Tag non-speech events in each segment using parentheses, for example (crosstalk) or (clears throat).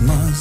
bunları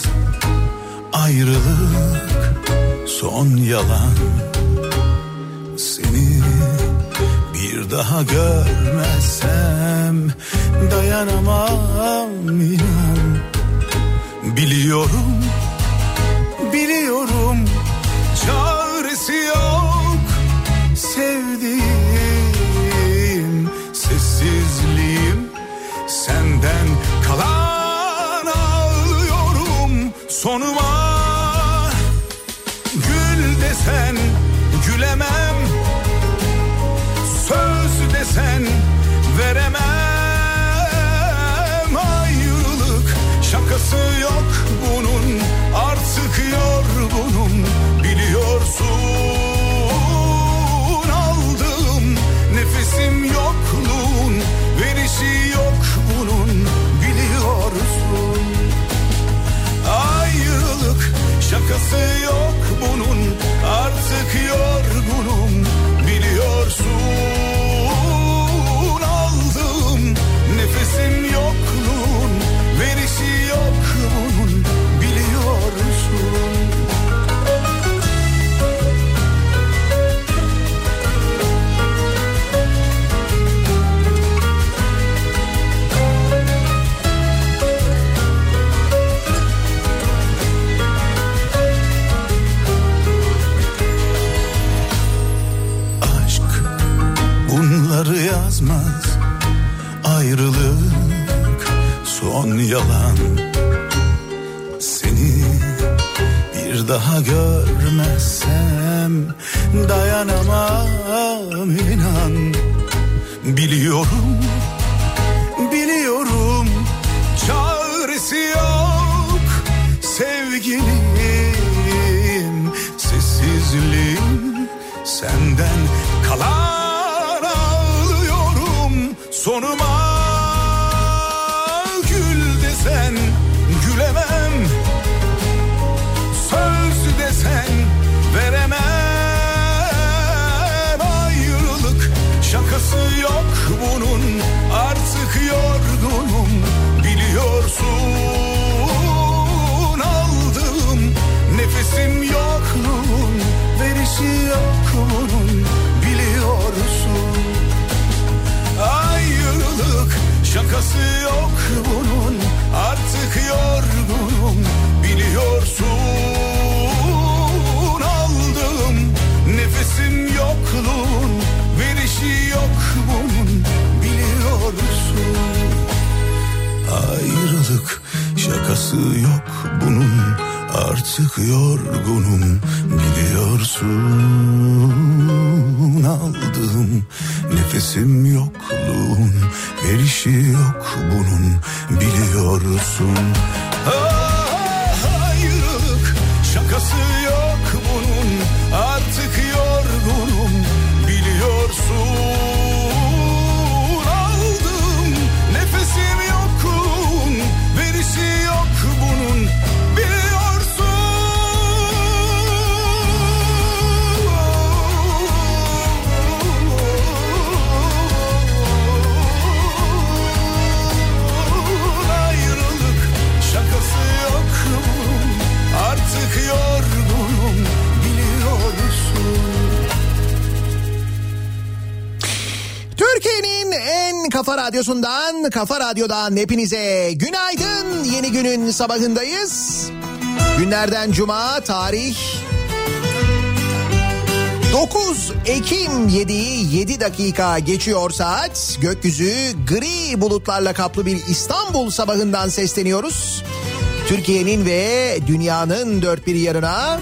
şakası yok bunun Artık yorgunum. Biliyorsun Aldığım nefesim yokluğun Verişi yok bunun. Biliyorsun Ayrılık şakası yok bunun. Artık yorgunum biliyorsun. Aldığım nefesim yokluğun Verişi yok bunun biliyorsun. Ah, kafa radyosundan, kafa radyodan hepinize günaydın. Yeni günün sabahındayız. Günlerden cuma tarih 9 Ekim 7 7 dakika geçiyor saat. Gökyüzü gri bulutlarla kaplı bir İstanbul sabahından sesleniyoruz. Türkiye'nin ve dünyanın dört bir yanına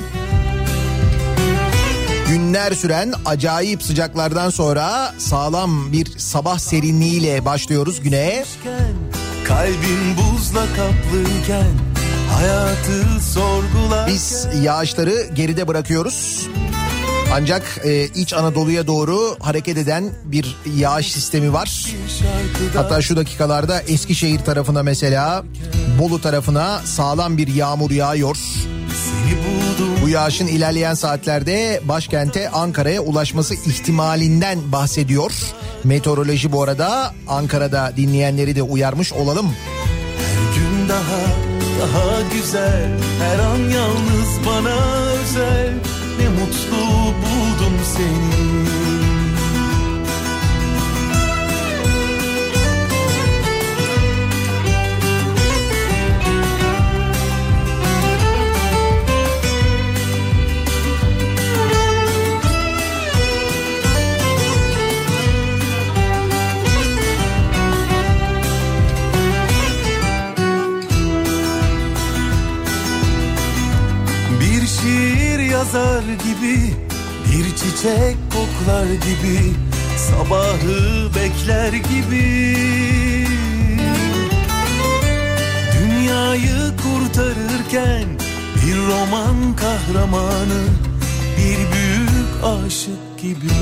günler süren acayip sıcaklardan sonra sağlam bir sabah serinliğiyle başlıyoruz güne. Kalbim buzla kaplıyken hayatı sorgularken Biz yağışları geride bırakıyoruz. Ancak e, iç Anadolu'ya doğru hareket eden bir yağış sistemi var. Hatta şu dakikalarda Eskişehir tarafına mesela Bolu tarafına sağlam bir yağmur yağıyor. Yağışın ilerleyen saatlerde başkente Ankara'ya ulaşması ihtimalinden bahsediyor. Meteoroloji bu arada Ankara'da dinleyenleri de uyarmış olalım. her gün daha daha güzel Her an yalnız bana özel Ne mutlu buldum seni yazar gibi Bir çiçek koklar gibi Sabahı bekler gibi. Dünyayı kurtarırken Bir roman kahramanı Bir büyük aşık gibi.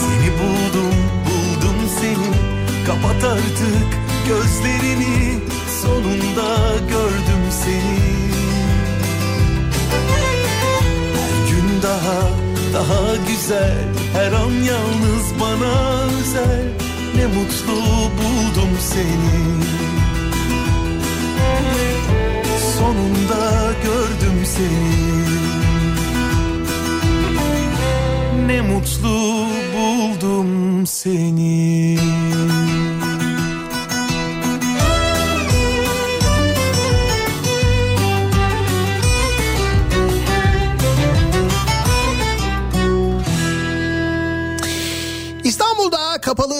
Seni buldum, buldum seni Kapat artık gözlerini Sonunda gördüm seni daha, daha güzel. Her an yalnız bana özel. Ne mutlu buldum seni. Sonunda gördüm seni. Ne mutlu buldum seni.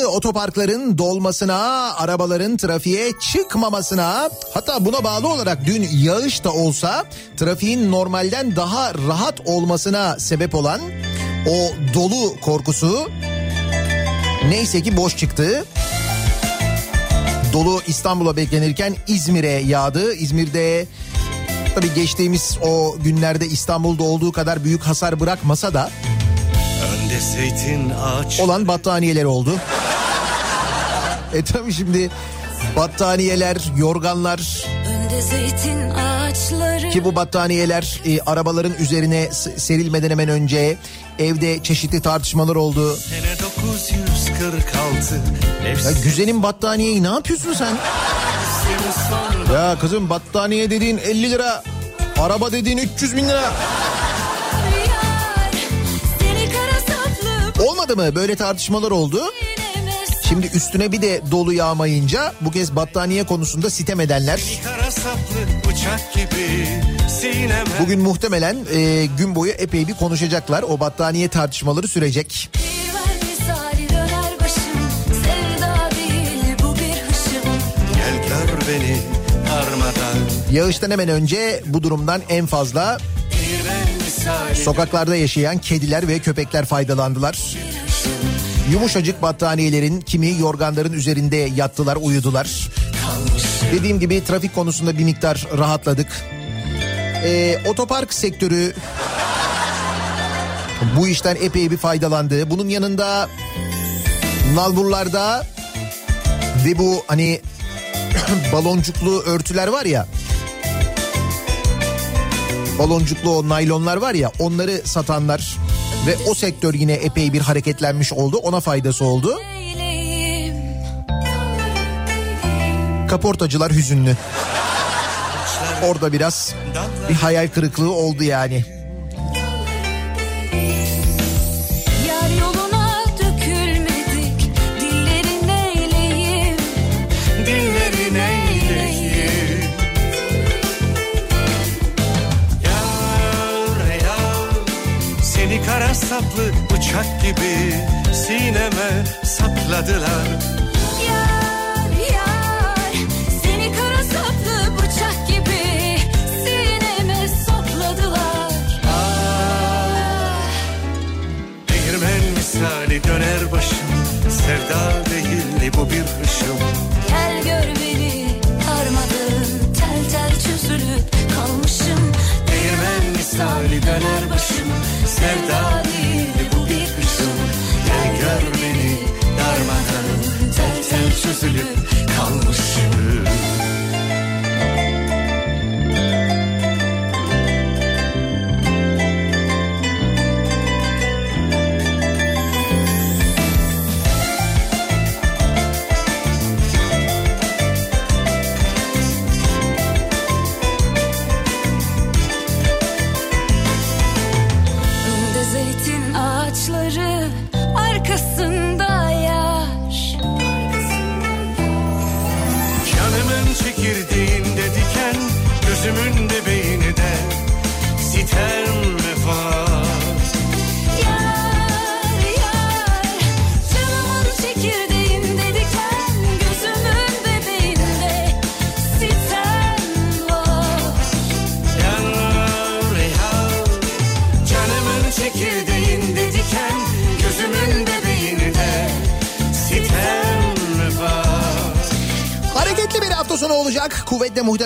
Otoparkların dolmasına, arabaların trafiğe çıkmamasına, hatta buna bağlı olarak dün yağış da olsa trafiğin normalden daha rahat olmasına sebep olan o dolu korkusu neyse ki boş çıktı. Dolu İstanbul'a beklenirken İzmir'e yağdı. İzmir'de tabii geçtiğimiz o günlerde İstanbul'da olduğu kadar büyük hasar bırakmasa da zeytin ağaç. olan battaniyeler oldu. E tabii şimdi battaniyeler, yorganlar Önde zeytin ağaçları ki bu battaniyeler e, arabaların üzerine serilmeden hemen önce evde çeşitli tartışmalar oldu. Sene 946. Ya güzelim battaniyeyi ne yapıyorsun sen? Ya kızım battaniye dediğin 50 lira, araba dediğin 300 bin lira. Olmadı mı? Böyle tartışmalar oldu. Şimdi üstüne bir de dolu yağmayınca bu kez battaniye konusunda sitem edenler bugün muhtemelen e, gün boyu epey bir konuşacaklar. O battaniye tartışmaları sürecek. Yağıştan hemen önce bu durumdan en fazla. Sokaklarda yaşayan kediler ve köpekler faydalandılar. Yumuşacık battaniyelerin kimi yorganların üzerinde yattılar uyudular. Dediğim gibi trafik konusunda bir miktar rahatladık. Ee, otopark sektörü bu işten epey bir faydalandı. Bunun yanında nalburlarda ve bu hani (clears throat) baloncuklu örtüler var ya baloncuklu o naylonlar var ya onları satanlar ve o sektör yine epey bir hareketlenmiş oldu. Ona faydası oldu. Kaportacılar hüzünlü. Orada biraz bir hayal kırıklığı oldu yani. Saplı uçak gibi sineme sapladılar. Yar yar Seni kara saplı bıçak gibi Sineme sapladılar. Ah, Değirmen misali döner başım Sevda değil bu bir hışım. Gel gör beni Darmadağın tel tel çözülüp kalmışım. Değirmen misali döner başım Sevda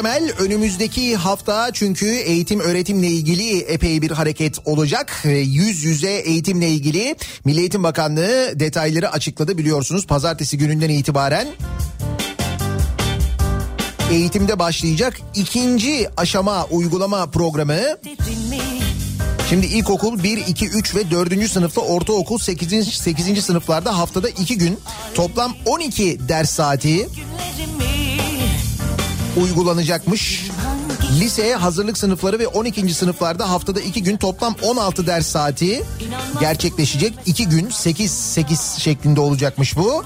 muhtemel. Önümüzdeki hafta çünkü eğitim öğretimle ilgili epey bir hareket olacak. Ee, Yüz yüze eğitimle ilgili Milli Eğitim Bakanlığı detayları açıkladı biliyorsunuz. Pazartesi gününden itibaren eğitimde başlayacak ikinci aşama uygulama programı Şimdi ilkokul 1, 2, 3 ve 4. sınıfta ortaokul 8. 8. sınıflarda haftada 2 gün toplam 12 ders saati uygulanacakmış. Liseye hazırlık sınıfları ve 12. sınıflarda haftada 2 gün toplam 16 ders saati gerçekleşecek. 2 gün 8 8 şeklinde olacakmış bu.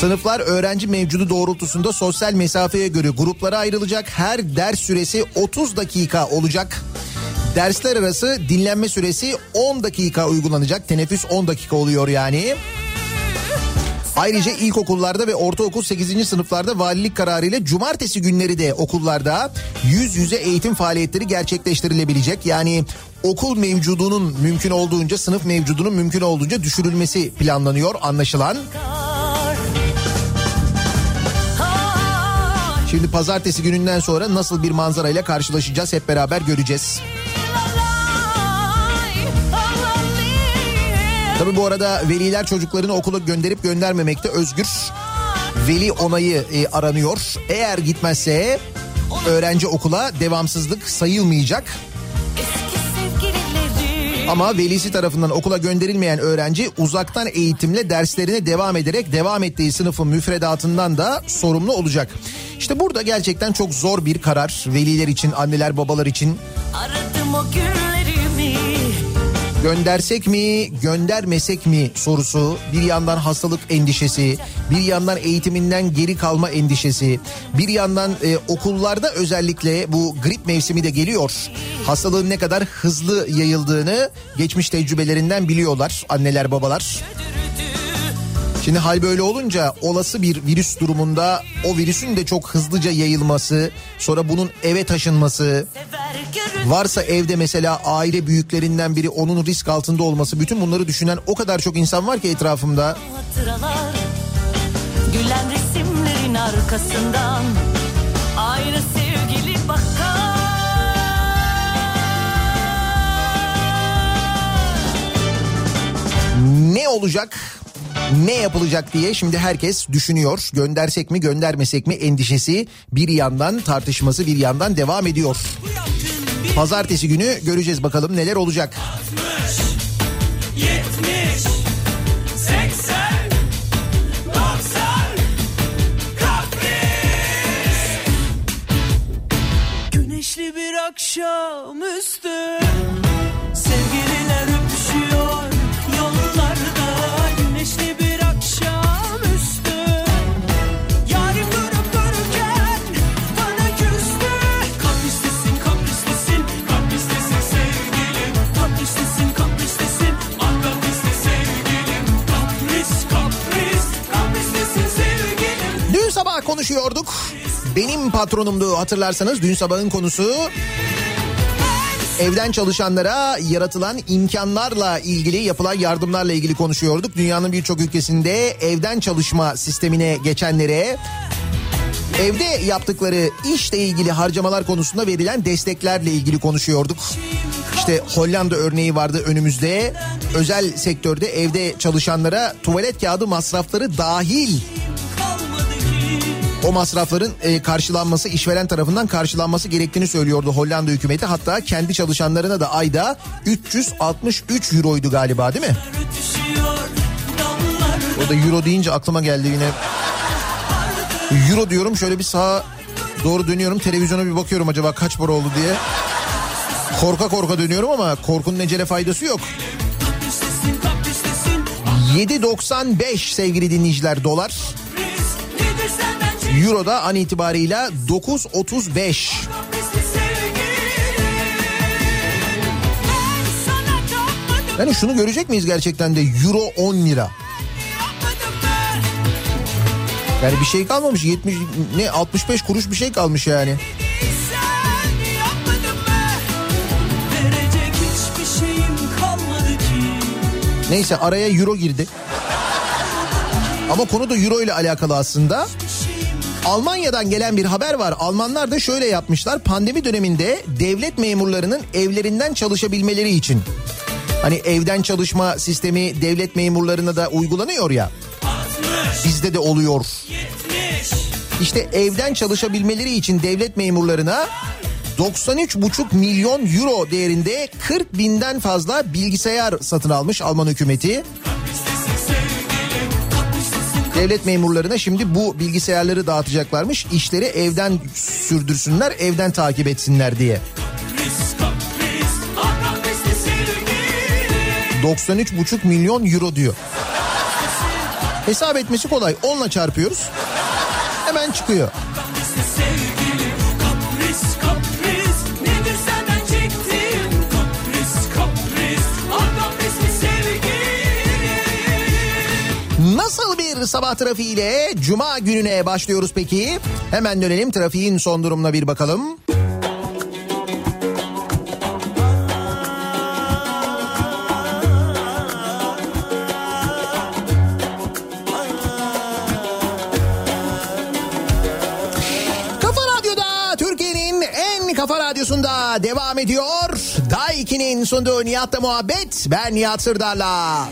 Sınıflar öğrenci mevcudu doğrultusunda sosyal mesafeye göre gruplara ayrılacak. Her ders süresi 30 dakika olacak. Dersler arası dinlenme süresi 10 dakika uygulanacak. Teneffüs 10 dakika oluyor yani. Ayrıca ilkokullarda ve ortaokul 8. sınıflarda valilik kararıyla cumartesi günleri de okullarda yüz yüze eğitim faaliyetleri gerçekleştirilebilecek. Yani okul mevcudunun mümkün olduğunca sınıf mevcudunun mümkün olduğunca düşürülmesi planlanıyor anlaşılan. Şimdi pazartesi gününden sonra nasıl bir manzarayla karşılaşacağız hep beraber göreceğiz. Tabi bu arada veliler çocuklarını okula gönderip göndermemekte özgür. Veli onayı e, aranıyor. Eğer gitmezse öğrenci okula devamsızlık sayılmayacak. Ama velisi tarafından okula gönderilmeyen öğrenci uzaktan eğitimle derslerine devam ederek devam ettiği sınıfın müfredatından da sorumlu olacak. İşte burada gerçekten çok zor bir karar veliler için, anneler babalar için. aradım o günlerimi. Göndersek mi, göndermesek mi sorusu, bir yandan hastalık endişesi, bir yandan eğitiminden geri kalma endişesi, bir yandan e, okullarda özellikle bu grip mevsimi de geliyor. Hastalığın ne kadar hızlı yayıldığını geçmiş tecrübelerinden biliyorlar anneler babalar. Şimdi hal böyle olunca olası bir virüs durumunda o virüsün de çok hızlıca yayılması, sonra bunun eve taşınması, Varsa evde mesela aile büyüklerinden biri onun risk altında olması bütün bunları düşünen o kadar çok insan var ki etrafımda. hatıralar. Gülen resimlerin arkasından aynı sevgili bakar. Ne olacak? Ne yapılacak diye şimdi herkes düşünüyor. Göndersek mi göndermesek mi endişesi bir yandan tartışması bir yandan devam ediyor. Pazartesi günü göreceğiz bakalım neler olacak. 70 80 90 Kapris Güneşli bir akşamüstü Sevgililer konuşuyorduk. Benim patronumdu hatırlarsanız dün sabahın konusu evden çalışanlara yaratılan imkanlarla ilgili yapılan yardımlarla ilgili konuşuyorduk. Dünyanın birçok ülkesinde evden çalışma sistemine geçenlere evde yaptıkları işle ilgili harcamalar konusunda verilen desteklerle ilgili konuşuyorduk. İşte Hollanda örneği vardı önümüzde. Özel sektörde evde çalışanlara tuvalet kağıdı masrafları dahil o masrafların e, karşılanması işveren tarafından karşılanması gerektiğini söylüyordu Hollanda hükümeti. Hatta kendi çalışanlarına da ayda 363 euroydu galiba değil mi? O da euro deyince aklıma geldi yine. Euro diyorum şöyle bir sağa doğru dönüyorum televizyona bir bakıyorum acaba kaç para oldu diye. Korka korka dönüyorum ama korkunun ecele faydası yok. Kapristesin kapristesin 7.95 sevgili dinleyiciler dolar. Çektiğim Euro'da an itibarıyla 9.35. Biz sevgilim Ben sana tapmadım Yani şunu görecek miyiz gerçekten de Euro 10 lira. Yani bir şey kalmamış 70 ne 65 kuruş bir şey kalmış yani. Neyse araya euro girdi. Ama konu da euro ile alakalı aslında. Almanya'dan gelen bir haber var. Almanlar da şöyle yapmışlar. Pandemi döneminde devlet memurlarının evlerinden çalışabilmeleri için. Hani evden çalışma sistemi devlet memurlarına da uygulanıyor ya. Bizde de oluyor. İşte evden çalışabilmeleri için devlet memurlarına 93,5 milyon euro değerinde 40 binden fazla bilgisayar satın almış Alman hükümeti. Devlet memurlarına şimdi bu bilgisayarları dağıtacaklarmış. İşleri evden sürdürsünler, evden takip etsinler diye. 93,5 milyon euro diyor. Hesap etmesi kolay. 10'la çarpıyoruz. Hemen çıkıyor. Bir sabah trafiğiyle cuma gününe başlıyoruz peki? Hemen dönelim trafiğin son durumuna bir bakalım. Radyosunda devam ediyor. Daiki'nin sunduğu Nihat'la muhabbet. Ben Nihat Sırdar'la.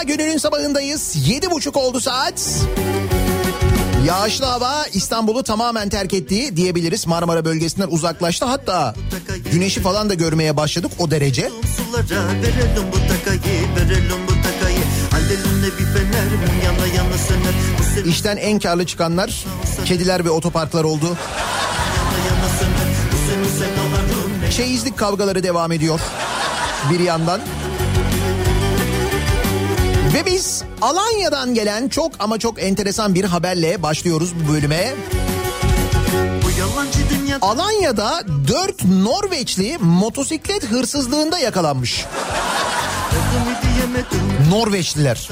Cuma gününün sabahındayız. 7.30 oldu saat. Yağışlı hava İstanbul'u tamamen terk etti diyebiliriz. Marmara bölgesinden uzaklaştı. Hatta güneşi falan da görmeye başladık o derece. İşten en karlı çıkanlar kediler ve otoparklar oldu. Çeyizlik kavgaları devam ediyor bir yandan. Ve biz Alanya'dan gelen çok ama çok enteresan bir haberle başlıyoruz bu bölüme. Alanya'da 4 Norveçli motosiklet hırsızlığında yakalanmış. Norveçliler.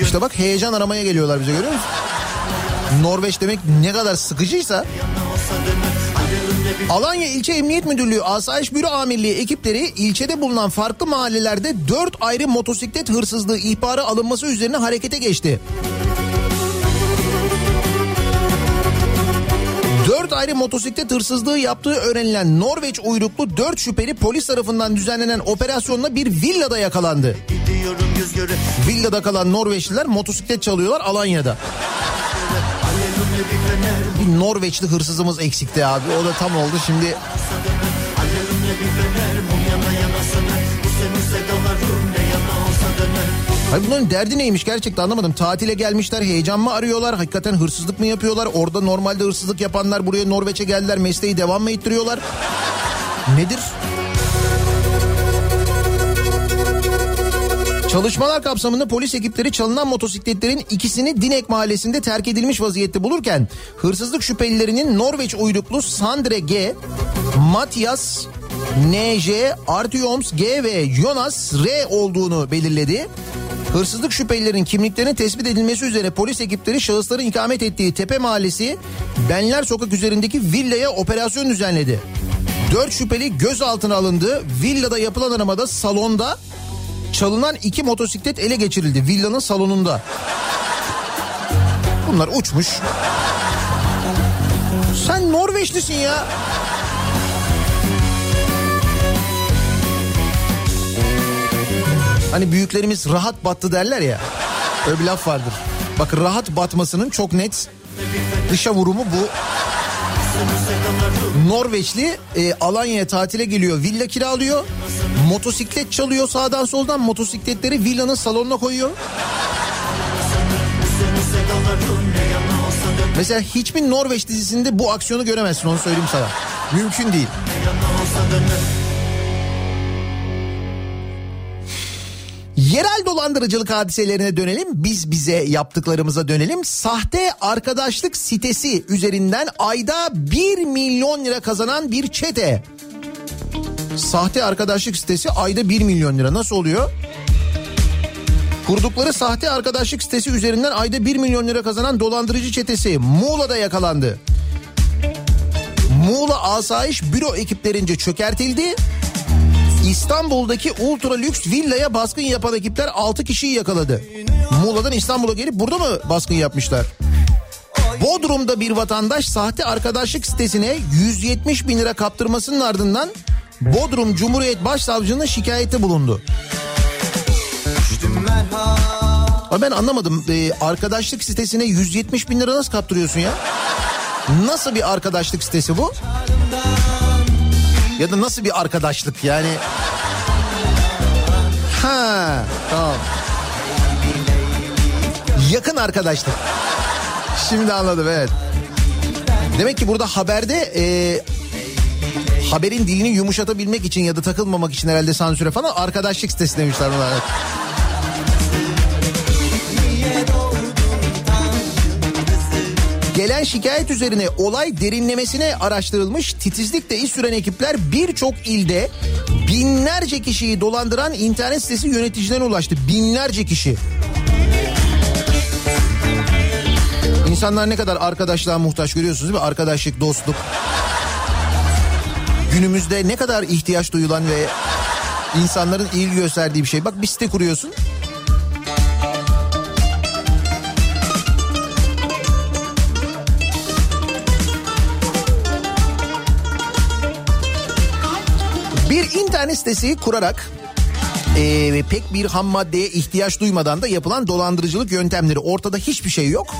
İşte bak heyecan aramaya geliyorlar bize görüyor musun? Norveç demek ne kadar sıkıcıysa Alanya İlçe Emniyet Müdürlüğü Asayiş Büro Amirliği ekipleri ilçede bulunan farklı mahallelerde 4 ayrı motosiklet hırsızlığı ihbarı alınması üzerine harekete geçti. 4 ayrı motosiklet hırsızlığı yaptığı öğrenilen Norveç uyruklu 4 şüpheli polis tarafından düzenlenen operasyonla bir villada yakalandı. Villada kalan Norveçliler motosiklet çalıyorlar Alanya'da. Bir Norveçli hırsızımız eksikti abi. O da tam oldu şimdi. Hayır bunların derdi neymiş gerçekten anlamadım. Tatile gelmişler heyecan mı arıyorlar? Hakikaten hırsızlık mı yapıyorlar? Orada normalde hırsızlık yapanlar buraya Norveç'e geldiler mesleği devam mı ettiriyorlar? Nedir? Çalışmalar kapsamında polis ekipleri çalınan motosikletlerin ikisini Dinek mahallesinde terk edilmiş vaziyette bulurken hırsızlık şüphelilerinin Norveç uyruklu Sandre G, Matias NJ, Artyoms G ve Jonas R olduğunu belirledi. Hırsızlık şüphelilerin kimliklerinin tespit edilmesi üzere polis ekipleri şahısların ikamet ettiği Tepe Mahallesi Benler Sokak üzerindeki villaya operasyon düzenledi. Dört şüpheli gözaltına alındı. Villada yapılan aramada salonda çalınan iki motosiklet ele geçirildi villanın salonunda. Bunlar uçmuş. Sen Norveçlisin ya. Hani büyüklerimiz rahat battı derler ya. Öyle bir laf vardır. Bak rahat batmasının çok net dışa vurumu bu. Norveçli e, Alanya'ya tatile geliyor. Villa kiralıyor. Motosiklet çalıyor sağdan soldan. Motosikletleri villanın salonuna koyuyor. Mesela hiçbir Norveç dizisinde bu aksiyonu göremezsin onu söyleyeyim sana. Mümkün değil. Yerel dolandırıcılık hadiselerine dönelim. Biz bize yaptıklarımıza dönelim. Sahte arkadaşlık sitesi üzerinden ayda 1 milyon lira kazanan bir çete. Sahte arkadaşlık sitesi ayda 1 milyon lira. Nasıl oluyor? Kurdukları sahte arkadaşlık sitesi üzerinden ayda 1 milyon lira kazanan dolandırıcı çetesi Muğla'da yakalandı. Muğla Asayiş Büro ekiplerince çökertildi. İstanbul'daki ultra lüks villaya baskın yapan ekipler 6 kişiyi yakaladı. Muğla'dan İstanbul'a gelip burada mı baskın yapmışlar? Bodrum'da bir vatandaş sahte arkadaşlık sitesine 170 bin lira kaptırmasının ardından Bodrum Cumhuriyet Başsavcılığına şikayette bulundu. Ama ben anlamadım Ee, arkadaşlık sitesine 170 bin lira nasıl kaptırıyorsun ya? Nasıl bir arkadaşlık sitesi bu? Ya da nasıl bir arkadaşlık yani? Ha tamam. Yakın arkadaşlık. Şimdi anladım evet. Demek ki burada haberde e, haberin dilini yumuşatabilmek için ya da takılmamak için herhalde sansüre falan arkadaşlık sitesi demişler ona. Gelen şikayet üzerine olay derinlemesine araştırılmış. Titizlikle iş süren ekipler birçok ilde binlerce kişiyi dolandıran internet sitesi yöneticilerine ulaştı. Binlerce kişi. İnsanlar ne kadar arkadaşlığa muhtaç görüyorsunuz değil mi? Arkadaşlık, dostluk. Günümüzde ne kadar ihtiyaç duyulan ve insanların ilgi gösterdiği bir şey. Bak bir site kuruyorsun. Bir internet sitesi kurarak e, pek bir ham maddeye ihtiyaç duymadan da yapılan dolandırıcılık yöntemleri. Ortada hiçbir şey yok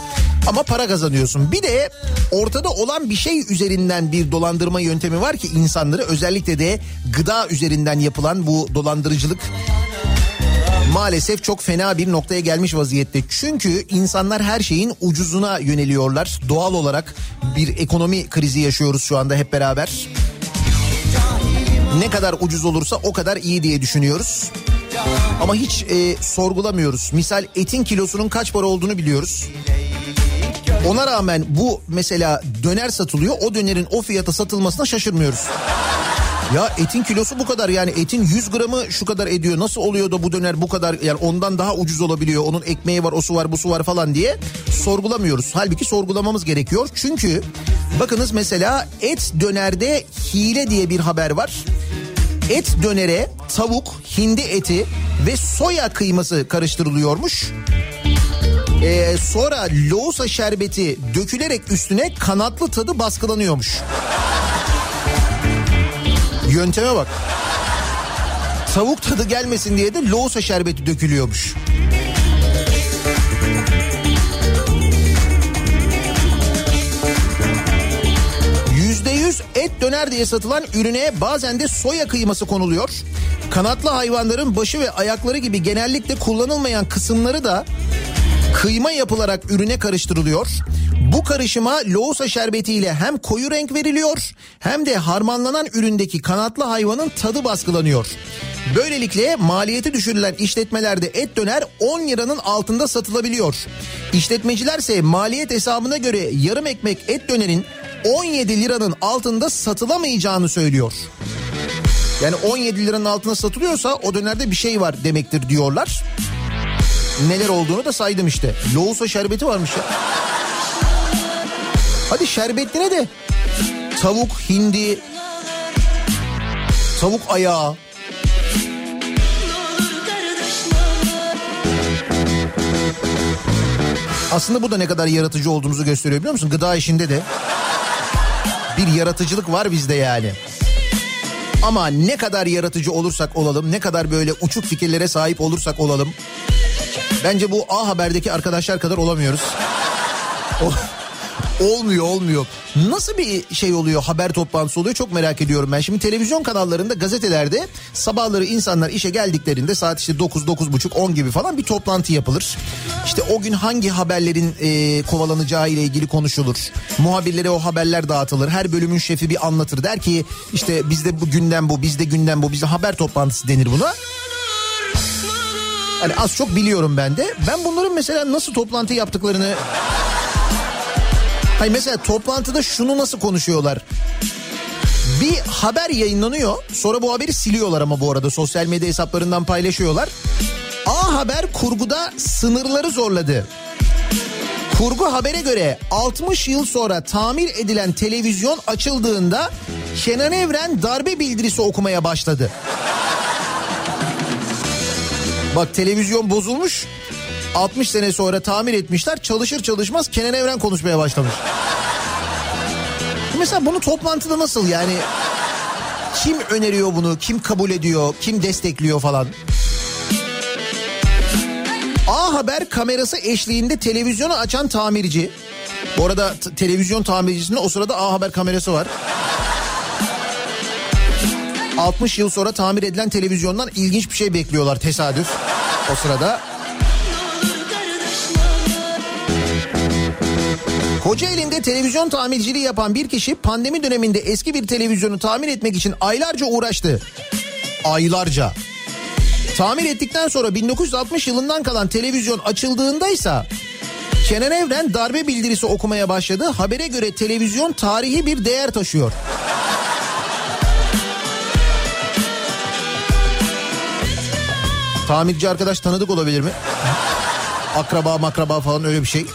ama para kazanıyorsun. Bir de ortada olan bir şey üzerinden bir dolandırma yöntemi var ki insanları özellikle de gıda üzerinden yapılan bu dolandırıcılık maalesef çok fena bir noktaya gelmiş vaziyette. Çünkü insanlar her şeyin ucuzuna yöneliyorlar. Doğal olarak bir ekonomi krizi yaşıyoruz şu anda hep beraber. Ne kadar ucuz olursa o kadar iyi diye düşünüyoruz. Ama hiç e, sorgulamıyoruz. Misal etin kilosunun kaç para olduğunu biliyoruz. Ona rağmen bu mesela döner satılıyor. O dönerin o fiyata satılmasına şaşırmıyoruz. Ya etin kilosu bu kadar yani etin 100 gramı şu kadar ediyor. Nasıl oluyor da bu döner bu kadar yani ondan daha ucuz olabiliyor. Onun ekmeği var, o su var, bu su var falan diye sorgulamıyoruz. Halbuki sorgulamamız gerekiyor. Çünkü bakınız mesela et dönerde hile diye bir haber var. Et dönere tavuk, hindi eti ve soya kıyması karıştırılıyormuş. Ee, sonra loğusa şerbeti dökülerek üstüne kanatlı tadı baskılanıyormuş. Yönteme bak. Tavuk tadı gelmesin diye de loğusa şerbeti dökülüyormuş. %100 et döner diye satılan ürüne bazen de soya kıyması konuluyor. Kanatlı hayvanların başı ve ayakları gibi genellikle kullanılmayan kısımları da kıyma yapılarak ürüne karıştırılıyor. Bu karışıma loğusa şerbetiyle hem koyu renk veriliyor hem de harmanlanan üründeki kanatlı hayvanın tadı baskılanıyor. Böylelikle maliyeti düşürülen işletmelerde et döner 10 liranın altında satılabiliyor. İşletmecilerse maliyet hesabına göre yarım ekmek et dönerin 17 liranın altında satılamayacağını söylüyor. Yani 17 liranın altında satılıyorsa o dönerde bir şey var demektir diyorlar. Neler olduğunu da saydım işte. Loğusa şerbeti varmış ya. Hadi şerbetline de tavuk, hindi, tavuk ayağı. Aslında bu da ne kadar yaratıcı olduğumuzu gösteriyor biliyor musun? Gıda işinde de bir yaratıcılık var bizde yani. Ama ne kadar yaratıcı olursak olalım, ne kadar böyle uçuk fikirlere sahip olursak olalım. Bence bu A Haber'deki arkadaşlar kadar olamıyoruz. Olmuyor olmuyor. Nasıl bir şey oluyor haber toplantısı oluyor çok merak ediyorum ben. Şimdi televizyon kanallarında gazetelerde sabahları insanlar işe geldiklerinde saat işte 9 9.30 10 gibi falan bir toplantı yapılır. İşte o gün hangi haberlerin e, kovalanacağı ile ilgili konuşulur. Muhabirlere o haberler dağıtılır. Her bölümün şefi bir anlatır. Der ki işte bizde bu gündem bu bizde gündem bu bizde haber toplantısı denir buna. Hani az çok biliyorum ben de. Ben bunların mesela nasıl toplantı yaptıklarını Hayır mesela toplantıda şunu nasıl konuşuyorlar? Bir haber yayınlanıyor. Sonra bu haberi siliyorlar ama bu arada sosyal medya hesaplarından paylaşıyorlar. A Haber kurguda sınırları zorladı. Kurgu habere göre 60 yıl sonra tamir edilen televizyon açıldığında Kenan Evren darbe bildirisi okumaya başladı. Bak televizyon bozulmuş. 60 sene sonra tamir etmişler. Çalışır çalışmaz Kenan Evren konuşmaya başlamış. Mesela bunu toplantıda nasıl yani? Kim öneriyor bunu? Kim kabul ediyor? Kim destekliyor falan? A Haber kamerası eşliğinde televizyonu açan tamirci. Bu arada televizyon tamircisinde o sırada A Haber kamerası var. 60 yıl sonra tamir edilen televizyondan ilginç bir şey bekliyorlar tesadüf o sırada. Kocaeli'nde televizyon tamirciliği yapan bir kişi pandemi döneminde eski bir televizyonu tamir etmek için aylarca uğraştı. Aylarca. Tamir ettikten sonra 1960 yılından kalan televizyon açıldığında ise Kenan Evren darbe bildirisi okumaya başladı. Habere göre televizyon tarihi bir değer taşıyor. Tamirci arkadaş tanıdık olabilir mi? Akraba makraba falan öyle bir şey.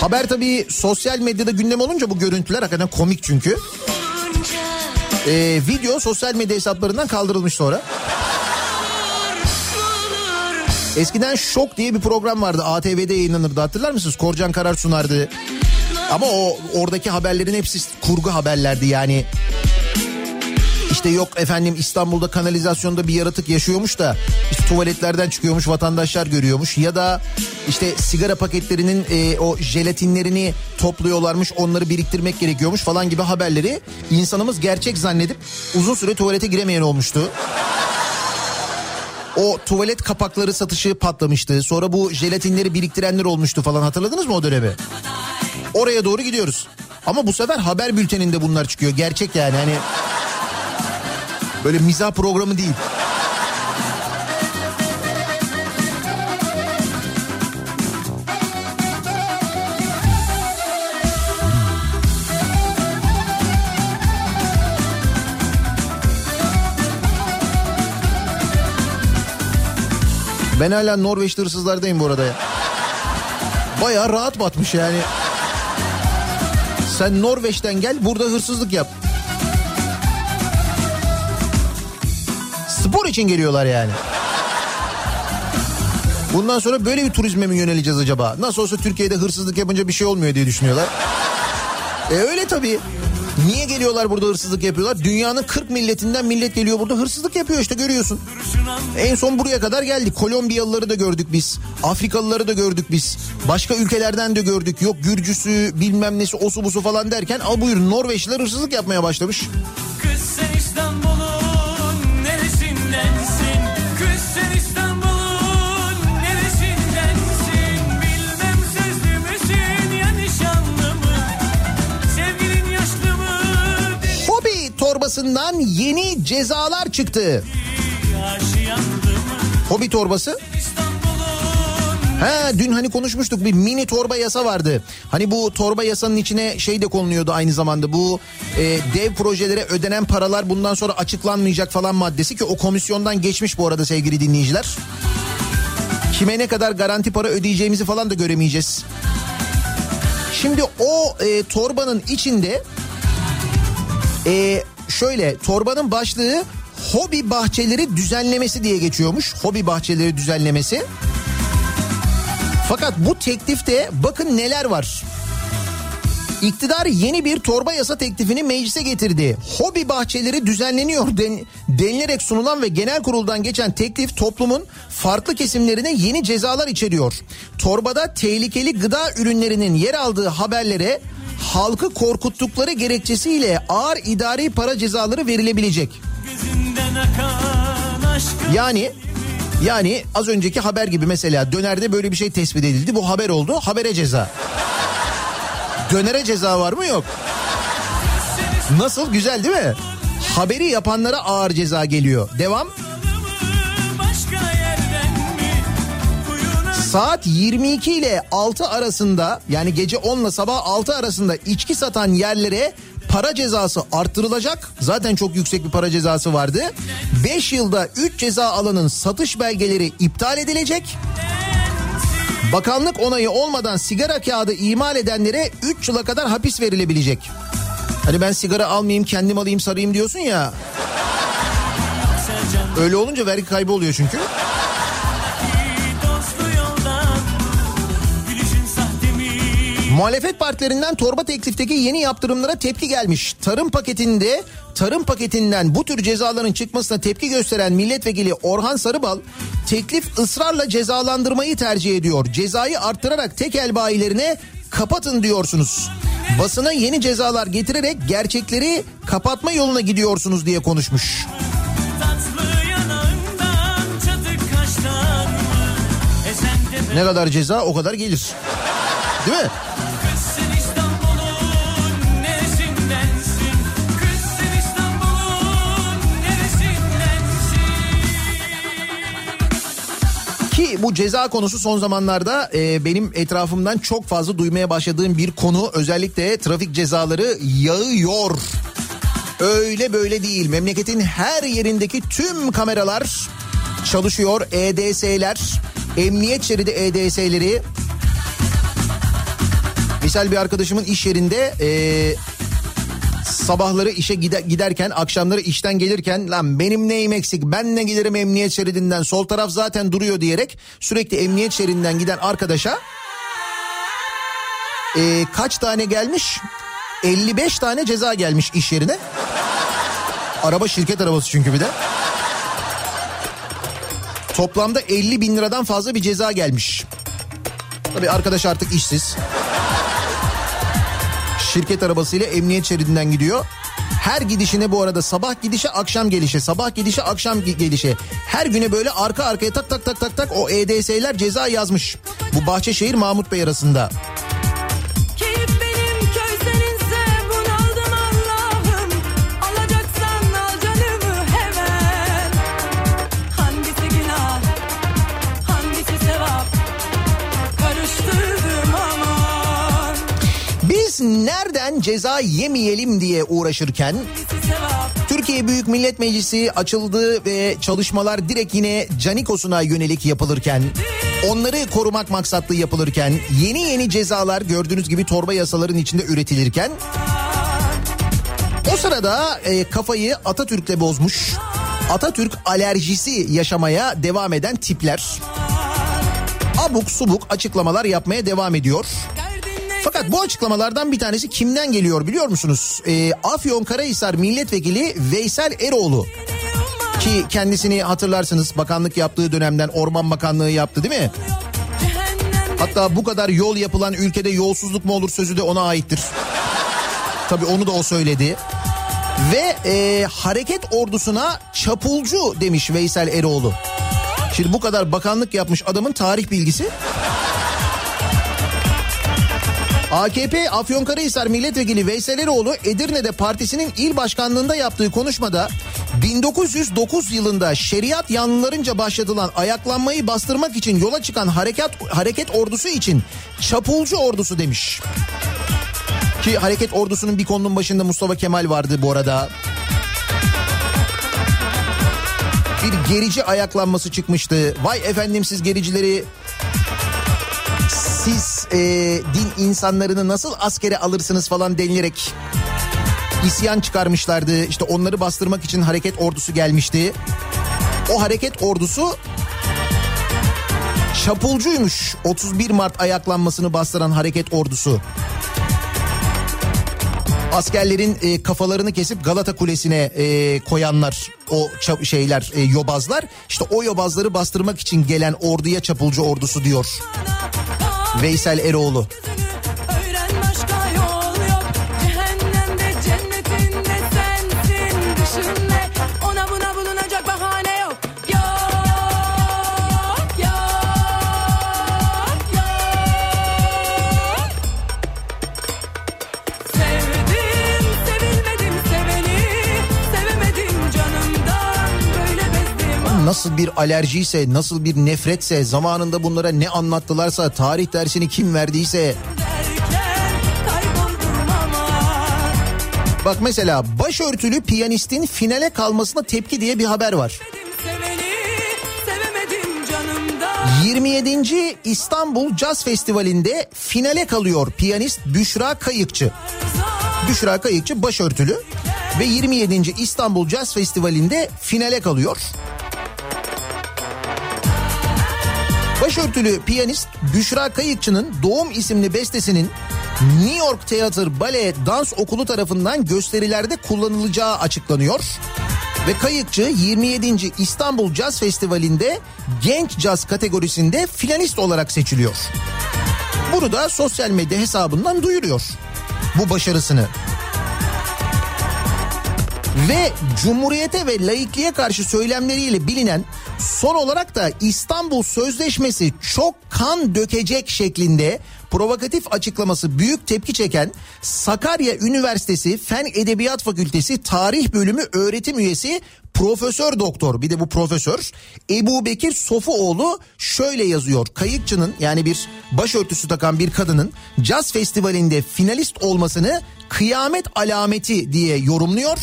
Haber tabii sosyal medyada gündem olunca bu görüntüler hakikaten komik çünkü. Ee, video sosyal medya hesaplarından kaldırılmış sonra. Eskiden Şok diye bir program vardı ATV'de yayınlanırdı hatırlar mısınız? Korcan Karar sunardı. Ama o oradaki haberlerin hepsi kurgu haberlerdi yani. İşte yok efendim İstanbul'da kanalizasyonda bir yaratık yaşıyormuş da işte tuvaletlerden çıkıyormuş vatandaşlar görüyormuş ya da işte sigara paketlerinin e, o jelatinlerini topluyorlarmış onları biriktirmek gerekiyormuş falan gibi haberleri insanımız gerçek zannedip uzun süre tuvalete giremeyen olmuştu. O tuvalet kapakları satışı patlamıştı. Sonra bu jelatinleri biriktirenler olmuştu falan hatırladınız mı o dönemi? Oraya doğru gidiyoruz. Ama bu sefer haber bülteninde bunlar çıkıyor. Gerçek yani hani böyle mizah programı değil. Ben hala Norveç'te hırsızlardayım bu arada ya. Bayağı rahat batmış yani. Sen Norveç'ten gel burada hırsızlık yap. Spor için geliyorlar yani. Bundan sonra böyle bir turizme mi yöneleceğiz acaba? Nasıl olsa Türkiye'de hırsızlık yapınca bir şey olmuyor diye düşünüyorlar. E öyle tabii. Niye geliyorlar burada hırsızlık yapıyorlar? Dünyanın 40 milletinden millet geliyor burada hırsızlık yapıyor işte görüyorsun. En son buraya kadar geldik. Kolombiyalıları da gördük biz. Afrikalıları da gördük biz. Başka ülkelerden de gördük. Yok Gürcüsü bilmem nesi osu busu falan derken al buyur Norveçliler hırsızlık yapmaya başlamış. Torbasından yeni cezalar çıktı. Hobi torbası He dün hani konuşmuştuk bir mini torba yasa vardı. Hani bu torba yasanın içine şey de konuluyordu aynı zamanda. Bu e, dev projelere ödenen paralar bundan sonra açıklanmayacak falan maddesi ki o komisyondan geçmiş bu arada sevgili dinleyiciler. Kime ne kadar garanti para ödeyeceğimizi falan da göremeyeceğiz. Şimdi o e, torbanın içinde e, şöyle torbanın başlığı hobi bahçeleri düzenlemesi diye geçiyormuş. Hobi bahçeleri düzenlemesi. Fakat bu teklifte bakın neler var. İktidar yeni bir torba yasa teklifini meclise getirdi. Hobi bahçeleri düzenleniyor den, denilerek sunulan ve genel kuruldan geçen teklif toplumun farklı kesimlerine yeni cezalar içeriyor. Torbada tehlikeli gıda ürünlerinin yer aldığı haberlere halkı korkuttukları gerekçesiyle ağır idari para cezaları verilebilecek. Yani yani az önceki haber gibi mesela dönerde böyle bir şey tespit edildi. Bu haber oldu. Habere ceza. Dönere ceza var mı? Yok. Nasıl? Güzel değil mi? Haberi yapanlara ağır ceza geliyor. Devam. başka Saat 22 ile 6 arasında yani gece 10 ile sabah 6 arasında içki satan yerlere para cezası arttırılacak. Zaten çok yüksek bir para cezası vardı. 5 yılda 3 ceza alanın satış belgeleri iptal edilecek. Bakanlık onayı olmadan sigara kağıdı imal edenlere 3 yıla kadar hapis verilebilecek. Hani ben sigara almayayım kendim alayım sarayım diyorsun ya. Öyle olunca vergi kaybı oluyor çünkü. Muhalefet partilerinden torba teklifteki yeni yaptırımlara tepki gelmiş. Tarım paketinde tarım paketinden bu tür cezaların çıkmasına tepki gösteren milletvekili Orhan Sarıbal teklif ısrarla cezalandırmayı tercih ediyor. Cezayı arttırarak tekel bayilerine kapatın diyorsunuz. Basına yeni cezalar getirerek gerçekleri kapatma yoluna gidiyorsunuz diye konuşmuş. Ne kadar ceza o kadar gelir. Değil mi? Ki bu ceza konusu son zamanlarda e, benim etrafımdan çok fazla duymaya başladığım bir konu. Özellikle trafik cezaları yağıyor. Öyle böyle değil. Memleketin her yerindeki tüm kameralar çalışıyor. EDS'ler, emniyet şeridi EDS'leri. Misal bir arkadaşımın iş yerinde e, sabahları işe gide- giderken akşamları işten gelirken lan benim neyim eksik? Ben ne giderim emniyet şeridinden? Sol taraf zaten duruyor. diyerek sürekli emniyet şeridinden giden arkadaşa e, kaç tane gelmiş? 55 tane ceza gelmiş iş yerine. Araba şirket arabası çünkü bir de. Toplamda 50 bin liradan fazla bir ceza gelmiş. Tabii arkadaş artık işsiz şirket arabasıyla emniyet şeridinden gidiyor. Her gidişine bu arada sabah gidişe akşam gelişe sabah gidişe akşam ge- gelişe her güne böyle arka arkaya tak tak tak tak tak o EDS'ler ceza yazmış. Bu Bahçeşehir Mahmut Bey arasında. Nereden ceza yemeyelim diye uğraşırken Türkiye Büyük Millet Meclisi açıldı ve çalışmalar direkt yine Canikos'una yönelik yapılırken, onları korumak maksatlı yapılırken, yeni yeni cezalar gördüğünüz gibi torba yasaların içinde üretilirken, o sırada e, kafayı Atatürk'le bozmuş, Atatürk alerjisi yaşamaya devam eden tipler, abuk subuk açıklamalar yapmaya devam ediyor. Fakat bu açıklamalardan bir tanesi kimden geliyor biliyor musunuz? Ee, Afyonkarahisar Milletvekili Veysel Eroğlu. Ki kendisini hatırlarsınız bakanlık yaptığı dönemden Orman Bakanlığı yaptı değil mi? Hatta bu kadar yol yapılan ülkede yolsuzluk mu olur sözü de ona aittir. Tabii onu da o söyledi. Ve e, hareket ordusuna çapulcu demiş Veysel Eroğlu. Şimdi bu kadar bakanlık yapmış adamın tarih bilgisi. AKP Afyonkarahisar Milletvekili Veysel Eroğlu Edirne'de partisinin il başkanlığında yaptığı konuşmada 1909 yılında şeriat yanlılarınca başlatılan ayaklanmayı bastırmak için yola çıkan harekat hareket ordusu için çapulcu ordusu demiş. Ki hareket ordusunun bir konunun başında Mustafa Kemal vardı bu arada. Bir gerici ayaklanması çıkmıştı. Vay efendim siz gericileri siz e, din insanlarını nasıl askere alırsınız falan denilerek isyan çıkarmışlardı. İşte onları bastırmak için hareket ordusu gelmişti. O hareket ordusu çapulcuymuş 31 Mart ayaklanmasını bastıran hareket ordusu. Askerlerin e, kafalarını kesip Galata Kulesi'ne e, koyanlar o şeyler e, yobazlar işte o yobazları bastırmak için gelen orduya çapulcu ordusu diyor Veysel Eroğlu. Nasıl bir alerjiyse nasıl bir nefretse zamanında bunlara ne anlattılarsa tarih dersini kim verdiyse bak mesela başörtülü piyanistin finale kalmasına tepki diye bir haber var. Seveni sevemedim canımdan 27. İstanbul Jazz Festivali'nde finale kalıyor piyanist Büşra Kayıkçı. Büşra Kayıkçı başörtülü ve 27. İstanbul Jazz Festivali'nde finale kalıyor. Başörtülü piyanist Büşra Kayıkçı'nın Doğum isimli bestesinin New York Theater Ballet Dans Okulu tarafından gösterilerde kullanılacağı açıklanıyor. Ve Kayıkçı 27. İstanbul Jazz Festivali'nde genç caz kategorisinde finalist olarak seçiliyor. Bunu da sosyal medya hesabından duyuruyor bu başarısını. Ve Cumhuriyete ve laikliğe karşı söylemleriyle bilinen son olarak da İstanbul Sözleşmesi çok kan dökecek şeklinde provokatif açıklaması büyük tepki çeken Sakarya Üniversitesi Fen Edebiyat Fakültesi Tarih Bölümü öğretim üyesi Profesör Doktor bir de bu profesör Ebu Bekir Sofuoğlu şöyle yazıyor. Kayıkçının yani bir başörtüsü takan bir kadının caz festivalinde finalist olmasını kıyamet alameti diye yorumluyor.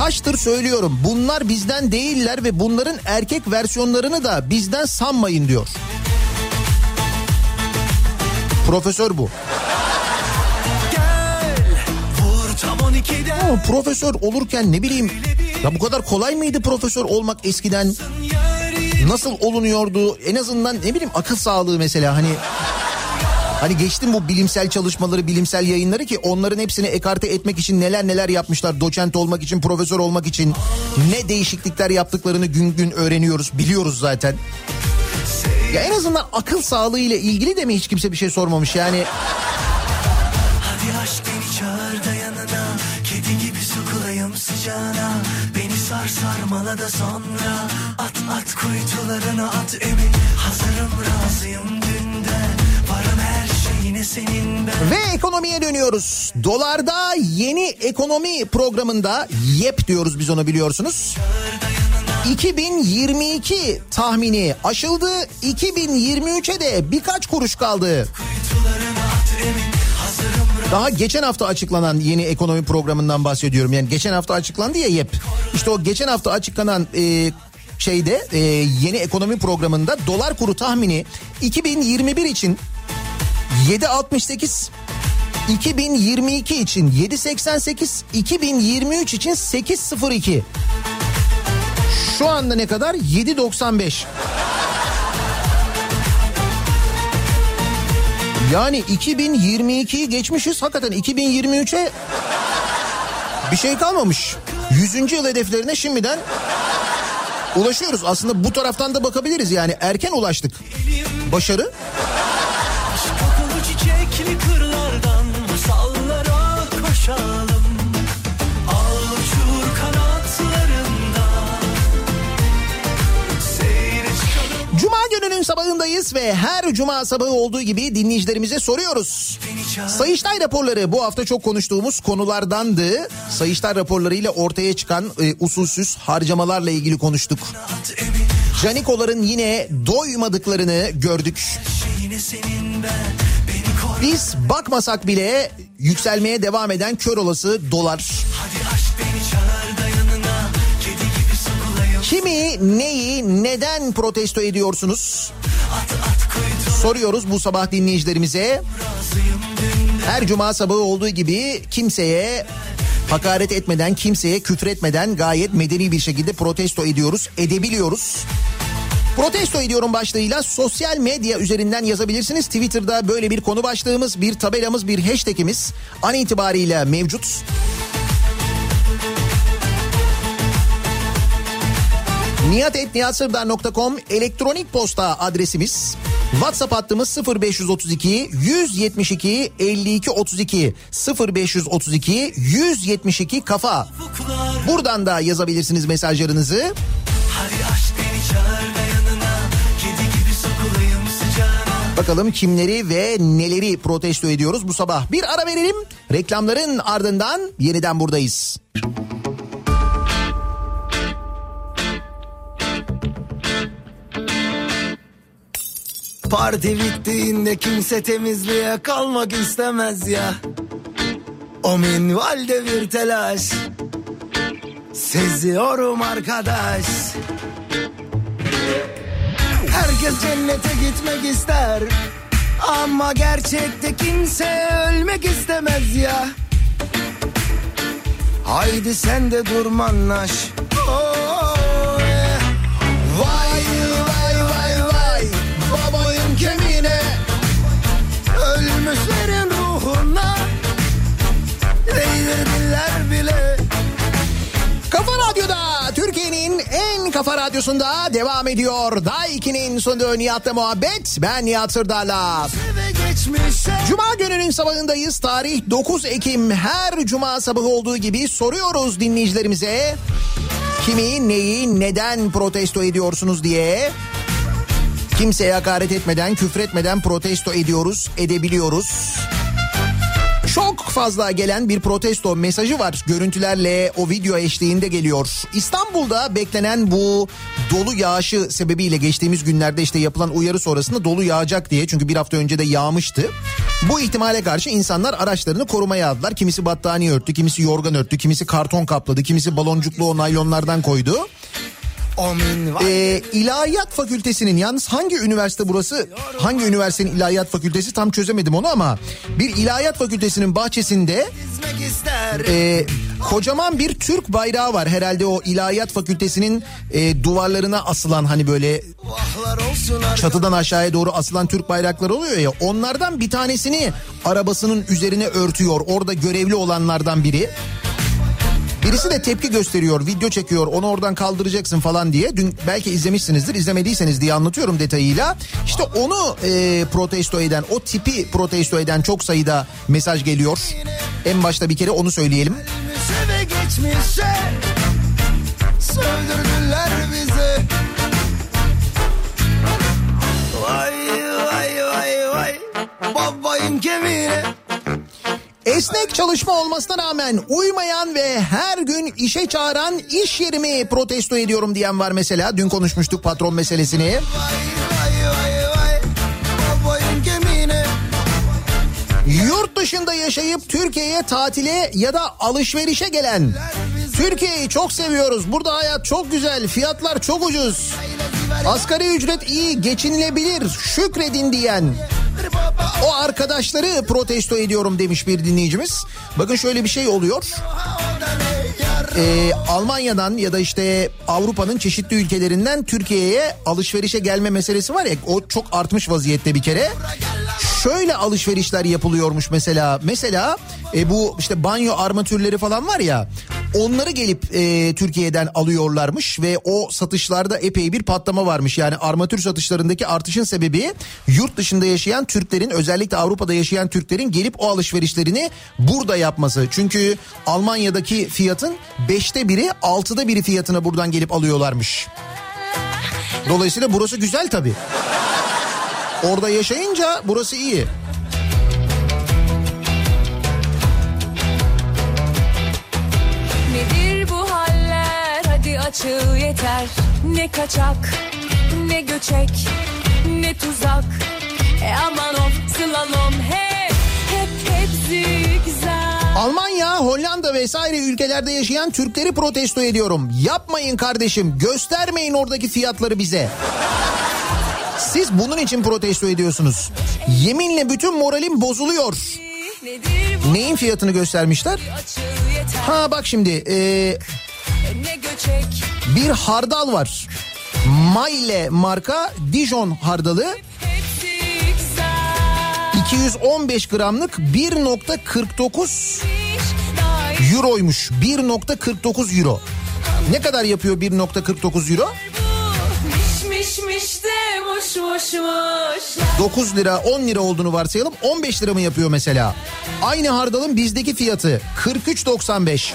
Kaçtır söylüyorum bunlar bizden değiller ve bunların erkek versiyonlarını da bizden sanmayın diyor. Profesör bu. Vur tam 12'de Ama profesör olurken ne bileyim ya bu kadar kolay mıydı profesör olmak eskiden? Nasıl olunuyordu? En azından ne bileyim akıl sağlığı mesela hani Hani geçtim bu bilimsel çalışmaları, bilimsel yayınları ki onların hepsini ekarte etmek için neler neler yapmışlar. Doçent olmak için, profesör olmak için ne değişiklikler yaptıklarını gün gün öğreniyoruz, biliyoruz zaten. Ya en azından akıl sağlığı ile ilgili de mi hiç kimse bir şey sormamış yani? Hadi aşk beni çağır da yanına Kedi gibi sokulayım sıcağına Beni sar sarmala da sonra At at kuytularına at emin Hazırım razıyım Ve ekonomiye dönüyoruz. Dolarda yeni ekonomi programında YEP diyoruz biz ona biliyorsunuz. 2022 tahmini aşıldı. 2023'e de birkaç kuruş kaldı. Daha geçen hafta açıklanan yeni ekonomi programından bahsediyorum. Yani geçen hafta açıklandı ya YEP. İşte o geçen hafta açıklanan e, şeyde e, yeni ekonomi programında dolar kuru tahmini 2021 için 7.68 2022 için 7.88 2023 için 8.02 şu anda ne kadar? 7.95 yani 2022'yi geçmişiz. Hakikaten 2023'e bir şey kalmamış. 100. yıl hedeflerine şimdiden ulaşıyoruz. Aslında bu taraftan da bakabiliriz. Yani erken ulaştık. Başarı gününün sabahındayız ve her cuma sabahı olduğu gibi dinleyicilerimize soruyoruz. Sayıştay raporları bu hafta çok konuştuğumuz konulardandı. Sayıştay raporlarıyla ortaya çıkan e, usulsüz harcamalarla ilgili konuştuk. Canikoların yine doymadıklarını gördük. Biz bakmasak bile yükselmeye devam eden kör olası dolar. Kimi, neyi, neden protesto ediyorsunuz? Soruyoruz bu sabah dinleyicilerimize. Her cuma sabahı olduğu gibi kimseye hakaret etmeden, kimseye küfür etmeden gayet medeni bir şekilde protesto ediyoruz, edebiliyoruz. Protesto ediyorum başlığıyla sosyal medya üzerinden yazabilirsiniz. Twitter'da böyle bir konu başlığımız, bir tabelamız, bir hashtagimiz an itibariyle mevcut. niyatetniyatsırdar.com elektronik posta adresimiz. WhatsApp hattımız 0532 172 52 32 0532 172 kafa. Buradan da yazabilirsiniz mesajlarınızı. Bakalım kimleri ve neleri protesto ediyoruz bu sabah. Bir ara verelim. Reklamların ardından yeniden buradayız. Parti bittiğinde kimse temizliğe kalmak istemez ya. O minvalde bir telaş. Seziyorum arkadaş. Herkes cennete gitmek ister. Ama gerçekte kimse ölmek istemez ya. Haydi sen de durmanlaş. Oh, yeah. Vay kafa radyosunda devam ediyor. Daiki'nin sunduğu Nihat'la muhabbet. Ben Nihat Sırdar'la. Cuma gününün sabahındayız. Tarih 9 Ekim. Her cuma sabahı olduğu gibi soruyoruz dinleyicilerimize. Kimi, neyi, neden protesto ediyorsunuz diye. Kimseye hakaret etmeden, küfretmeden protesto ediyoruz, edebiliyoruz. Çok fazla gelen bir protesto mesajı var. Görüntülerle o video eşliğinde geliyor. İstanbul'da beklenen bu dolu yağışı sebebiyle geçtiğimiz günlerde işte yapılan uyarı sonrasında dolu yağacak diye. Çünkü bir hafta önce de yağmıştı. Bu ihtimale karşı insanlar araçlarını korumaya aldılar. Kimisi battaniye örttü, kimisi yorgan örttü, kimisi karton kapladı, kimisi baloncuklu o naylonlardan koydu. Ee, İlahiyat Fakültesinin yalnız hangi üniversite burası? Hangi üniversitenin İlahiyat Fakültesi tam çözemedim onu ama bir İlahiyat Fakültesinin bahçesinde e, kocaman bir Türk bayrağı var. Herhalde o İlahiyat Fakültesinin e, duvarlarına asılan hani böyle çatıdan aşağıya doğru asılan Türk bayrakları oluyor ya. Onlardan bir tanesini arabasının üzerine örtüyor. Orada görevli olanlardan biri. Birisi de tepki gösteriyor, video çekiyor, onu oradan kaldıracaksın falan diye. Dün belki izlemişsinizdir, izlemediyseniz diye anlatıyorum detayıyla. İşte onu e, protesto eden, o tipi protesto eden çok sayıda mesaj geliyor. En başta bir kere onu söyleyelim. Geçmişe bizi Vay vay vay vay Babayın kemiğine Esnek çalışma olmasına rağmen uymayan ve her gün işe çağıran iş yerimi protesto ediyorum diyen var mesela. Dün konuşmuştuk patron meselesini. Vay vay vay vay Yurt dışında yaşayıp Türkiye'ye tatile ya da alışverişe gelen. Türkiye'yi çok seviyoruz. Burada hayat çok güzel. Fiyatlar çok ucuz. Asgari ücret iyi, geçinilebilir. Şükredin diyen. O arkadaşları protesto ediyorum demiş bir dinleyicimiz. Bakın şöyle bir şey oluyor. Ee, Almanya'dan ya da işte Avrupa'nın çeşitli ülkelerinden Türkiye'ye alışverişe gelme meselesi var ya o çok artmış vaziyette bir kere. Şöyle alışverişler yapılıyormuş mesela. Mesela e, bu işte banyo armatürleri falan var ya onları gelip e, Türkiye'den alıyorlarmış ve o satışlarda epey bir patlama varmış. Yani armatür satışlarındaki artışın sebebi yurt dışında yaşayan Türklerin özellikle Avrupa'da yaşayan Türklerin gelip o alışverişlerini burada yapması. Çünkü Almanya'daki fiyatın beşte biri altıda biri fiyatına buradan gelip alıyorlarmış. Dolayısıyla burası güzel tabii. Orada yaşayınca burası iyi. Açıl yeter Ne kaçak ne göçek ne tuzak E aman of slalom hep hep hepsi güzel Almanya, Hollanda vesaire ülkelerde yaşayan Türkleri protesto ediyorum. Yapmayın kardeşim, göstermeyin oradaki fiyatları bize. Siz bunun için protesto ediyorsunuz. Yeminle bütün moralim bozuluyor. Neyin fiyatını göstermişler? Ha bak şimdi e, göçek bir hardal var. Maille marka Dijon hardalı hepsi güzel 215 gramlık 1.49 Dair euroymuş. 1.49 euro. Ne kadar yapıyor 1.49 euro? Miş miş miş de muş muş muş 9 lira 10 lira olduğunu varsayalım 15 lira mı yapıyor mesela? Aynı hardalın bizdeki fiyatı 43.95.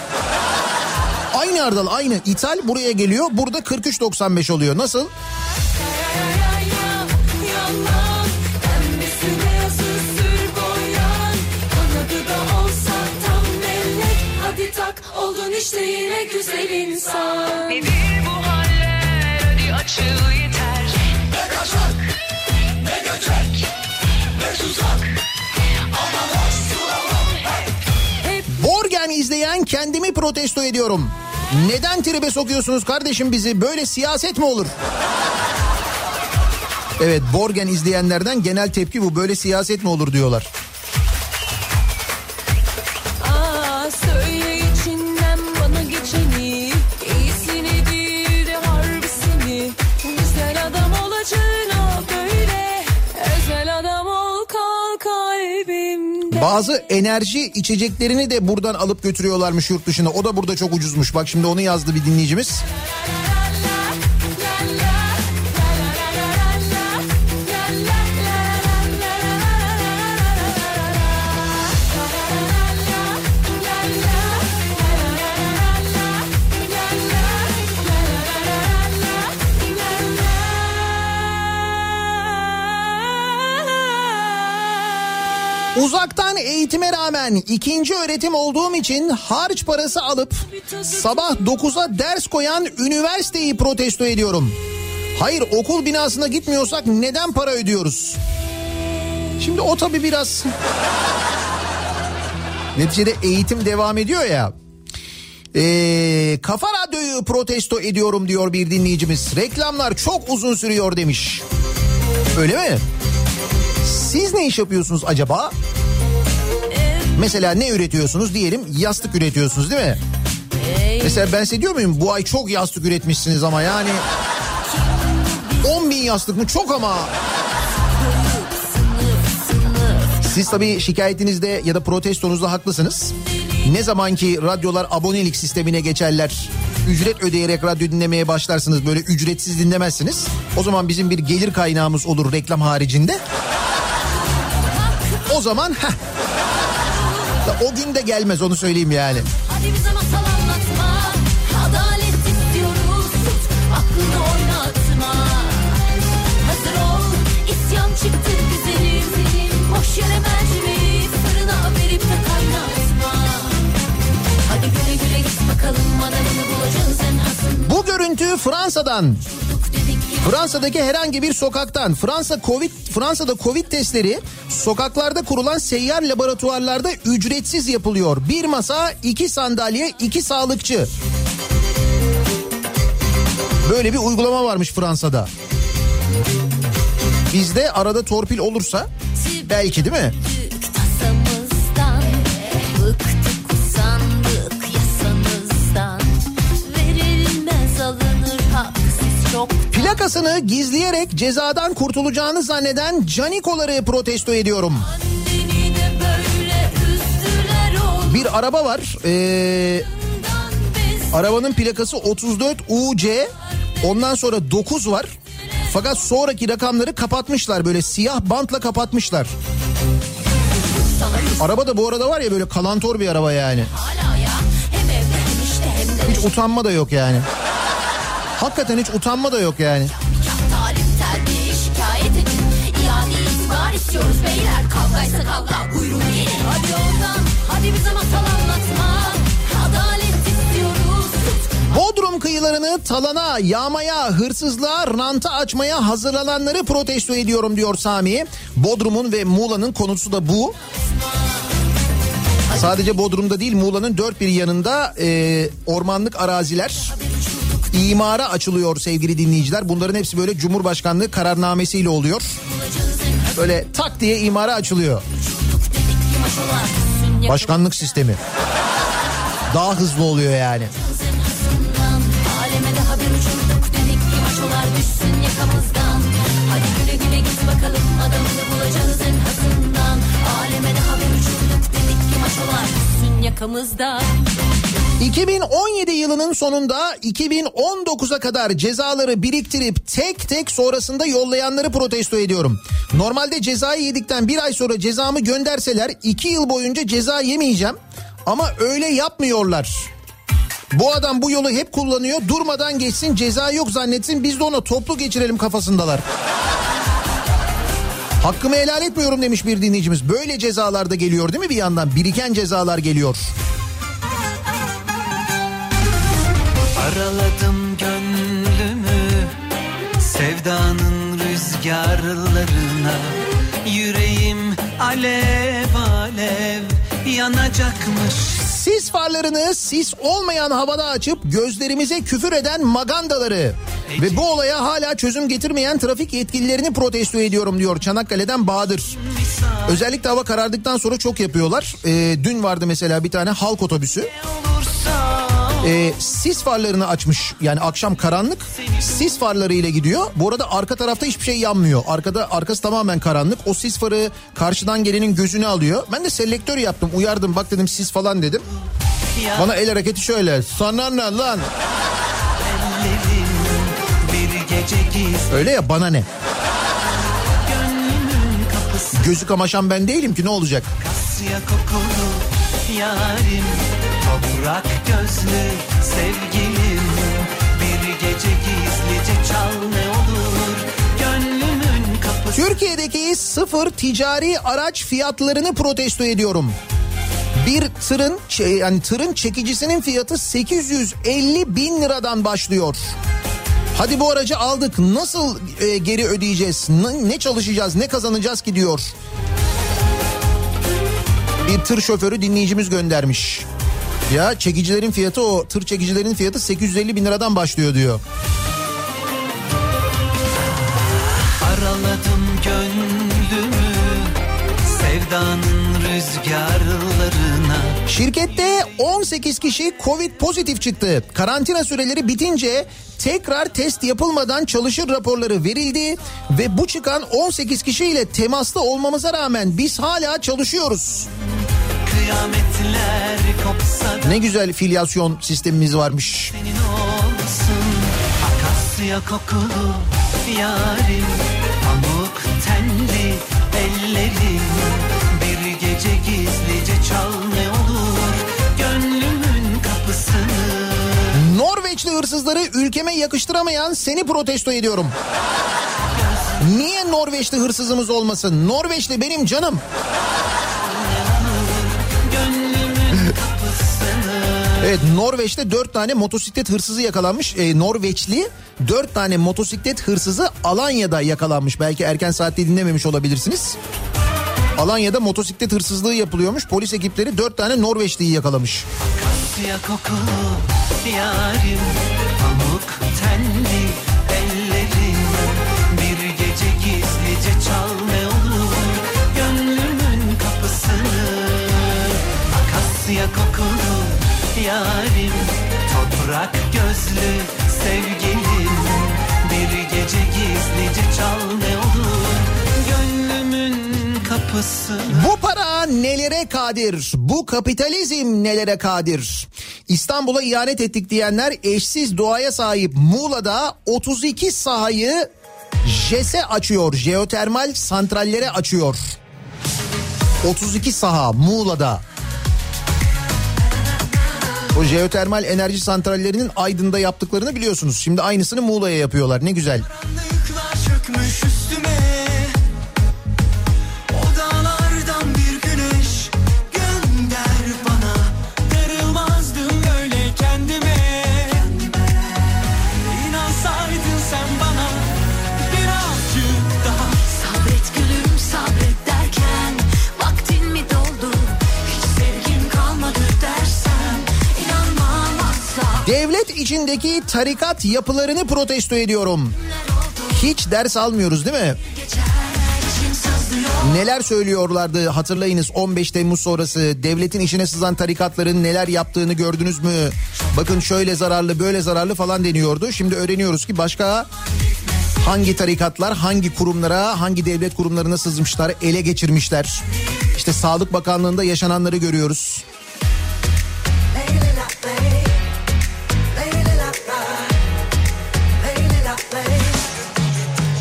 Aynı hardal aynı ithal buraya geliyor burada 43.95 oluyor nasıl? Yalan Pembesi beyazı sür boyan Kanadı da olsa tam bellek Hadi tak oldun işte yine güzel insan Nedir bu haller hadi açığı yeter Ne kaçak ne göçek ne tuzak Borgen izleyen kendimi protesto ediyorum. Neden tribe sokuyorsunuz kardeşim bizi? Böyle siyaset mi olur? Evet Borgen izleyenlerden genel tepki bu. Böyle siyaset mi olur diyorlar. Bazı enerji içeceklerini de buradan alıp götürüyorlarmış yurt dışına. O da burada çok ucuzmuş. Bak şimdi onu yazdı bir dinleyicimiz. Uzaktan eğitime rağmen ikinci öğretim olduğum için harç parası alıp sabah 9'a ders koyan üniversiteyi protesto ediyorum. Hayır okul binasına gitmiyorsak neden para ödüyoruz? Şimdi o tabii biraz... (laughs) Neticede eğitim devam ediyor ya. Ee, Kafa Radyo'yu protesto ediyorum diyor bir dinleyicimiz. Reklamlar çok uzun sürüyor demiş. Öyle mi? Siz ne iş yapıyorsunuz acaba? Mesela ne üretiyorsunuz diyelim yastık üretiyorsunuz değil mi? Mesela ben size diyor muyum bu ay çok yastık üretmişsiniz ama yani 10 bin yastık mı çok ama. Siz tabii şikayetinizde ya da protestonuzda haklısınız. Ne zaman ki radyolar abonelik sistemine geçerler, ücret ödeyerek radyo dinlemeye başlarsınız böyle ücretsiz dinlemezsiniz. O zaman bizim bir gelir kaynağımız olur reklam haricinde. O zaman heh, o gün de gelmez onu söyleyeyim yani. Hadi bize masal anlatma. Adalet istiyoruz. Tut aklını oynatma. Hazır ol isyan çıktı güzelim Boş yere mercimeği fırına verip de kaynatma. Hadi güle güle git bakalım Madalını bulacağız en azından Bu görüntü Fransa'dan. Fransa'daki herhangi bir sokaktan Fransa Covid Fransa'da Covid testleri sokaklarda kurulan seyyar laboratuvarlarda ücretsiz yapılıyor. Bir masa, iki sandalye, iki sağlıkçı. Böyle bir uygulama varmış Fransa'da. Bizde arada torpil olursa belki değil mi? Plakasını gizleyerek cezadan kurtulacağını zanneden canikoları protesto ediyorum. Bir araba var. Ee, Arabanın plakası 34 UC. Ondan sonra 9 var. Fakat sonraki rakamları kapatmışlar böyle siyah bantla kapatmışlar. Araba da bu arada var ya böyle kalantor bir araba yani. Hiç utanma da yok yani. Hakikaten hiç utanma da yok yani. Bodrum kıyılarını talana, yağmaya, hırsızlığa, ranta açmaya hazırlananları protesto ediyorum diyor Sami. Bodrum'un ve Muğla'nın konusu da bu. Sadece Bodrum'da değil Muğla'nın dört bir yanında e, ormanlık araziler imara açılıyor sevgili dinleyiciler. Bunların hepsi böyle Cumhurbaşkanlığı kararnamesiyle oluyor. Böyle tak diye imara açılıyor. Başkanlık sistemi. Daha hızlı oluyor yani. Hadi 2017 yılının sonunda 2019'a kadar cezaları biriktirip tek tek sonrasında yollayanları protesto ediyorum. Normalde cezayı yedikten bir ay sonra cezamı gönderseler 2 yıl boyunca ceza yemeyeceğim. Ama öyle yapmıyorlar. Bu adam bu yolu hep kullanıyor. Durmadan geçsin ceza yok zannetsin biz de ona toplu geçirelim kafasındalar. Hakkımı helal etmiyorum demiş bir dinleyicimiz. Böyle cezalar da geliyor değil mi bir yandan? Biriken cezalar geliyor. Araladım gönlümü sevdanın rüzgarlarına Yüreğim alev alev yanacakmış Sis farlarını sis olmayan havada açıp gözlerimize küfür eden magandaları ve bu olaya hala çözüm getirmeyen trafik yetkililerini protesto ediyorum diyor Çanakkale'den Bahadır. Özellikle hava karardıktan sonra çok yapıyorlar. Ee, dün vardı mesela bir tane halk otobüsü. Ee, sis farlarını açmış yani akşam karanlık sis farlarıyla gidiyor. Bu arada arka tarafta hiçbir şey yanmıyor. Arkada arkası tamamen karanlık. O sis farı karşıdan gelenin gözünü alıyor. Ben de selektör yaptım uyardım bak dedim sis falan dedim. Bana el hareketi şöyle sana ne lan öyle ya bana ne gözü kamaşan ben değilim ki ne olacak Kasya kokulu yarim Toprak gözlü sevgilim Bir gece gizlice çal ne olur Gönlümün kapısı Türkiye'deki sıfır ticari araç fiyatlarını protesto ediyorum. Bir tırın yani tırın çekicisinin fiyatı 850 bin liradan başlıyor. Hadi bu aracı aldık nasıl e, geri ödeyeceğiz? Ne, ne çalışacağız? Ne kazanacağız ki diyor. Bir tır şoförü dinleyicimiz göndermiş. Ya çekicilerin fiyatı o tır çekicilerin fiyatı 850 bin liradan başlıyor diyor. Araladım gönlümü Sevdanın rüzgarlarına Şirkette 18 kişi Covid pozitif çıktı. Karantina süreleri bitince tekrar test yapılmadan çalışır raporları verildi ve bu çıkan 18 kişiyle temaslı olmamıza rağmen biz hala çalışıyoruz. Da Ne güzel filyasyon sistemimiz varmış. senin olsun Akasya kokulu yarim Pamuk tenli ellerim Bir gece gizlice çal ne olur Gönlümün kapısını Norveçli hırsızları ülkeme yakıştıramayan seni protesto ediyorum. Niye Norveçli hırsızımız olmasın? Norveçli benim canım. Evet Norveç'te dört tane motosiklet hırsızı yakalanmış. Ee, Norveçli dört tane motosiklet hırsızı Alanya'da yakalanmış. Belki erken saatte dinlememiş olabilirsiniz. Alanya'da motosiklet hırsızlığı yapılıyormuş. Polis ekipleri dört tane Norveçliyi yakalamış. Kokulu yarim Pamuk tenli ellerim Bir gece gizlice çal ne olur Gönlümün kapısını Akasya kokulu yarim Toprak gözlü sevgilim Bir gece gizlice çal ne olur Gönlümün kapısını Bu para nelere kadir? Bu kapitalizm nelere kadir? İstanbul'a ihanet ettik diyenler eşsiz doğaya sahip Muğla'da 32 sahayı JES'e açıyor. Jeotermal santrallere açıyor. 32 saha Muğla'da. O jeotermal enerji santrallerinin Aydın'da yaptıklarını biliyorsunuz. Şimdi aynısını Muğla'ya yapıyorlar. Ne güzel. Üstüme Devlet içindeki tarikat yapılarını protesto ediyorum. Hiç ders almıyoruz değil mi? Neler söylüyorlardı hatırlayınız 15 Temmuz sonrası devletin işine sızan tarikatların neler yaptığını gördünüz mü? Bakın şöyle zararlı böyle zararlı falan deniyordu. Şimdi öğreniyoruz ki başka Hangi tarikatlar hangi kurumlara hangi devlet kurumlarına sızmışlar ele geçirmişler. İşte Sağlık Bakanlığı'nda yaşananları görüyoruz.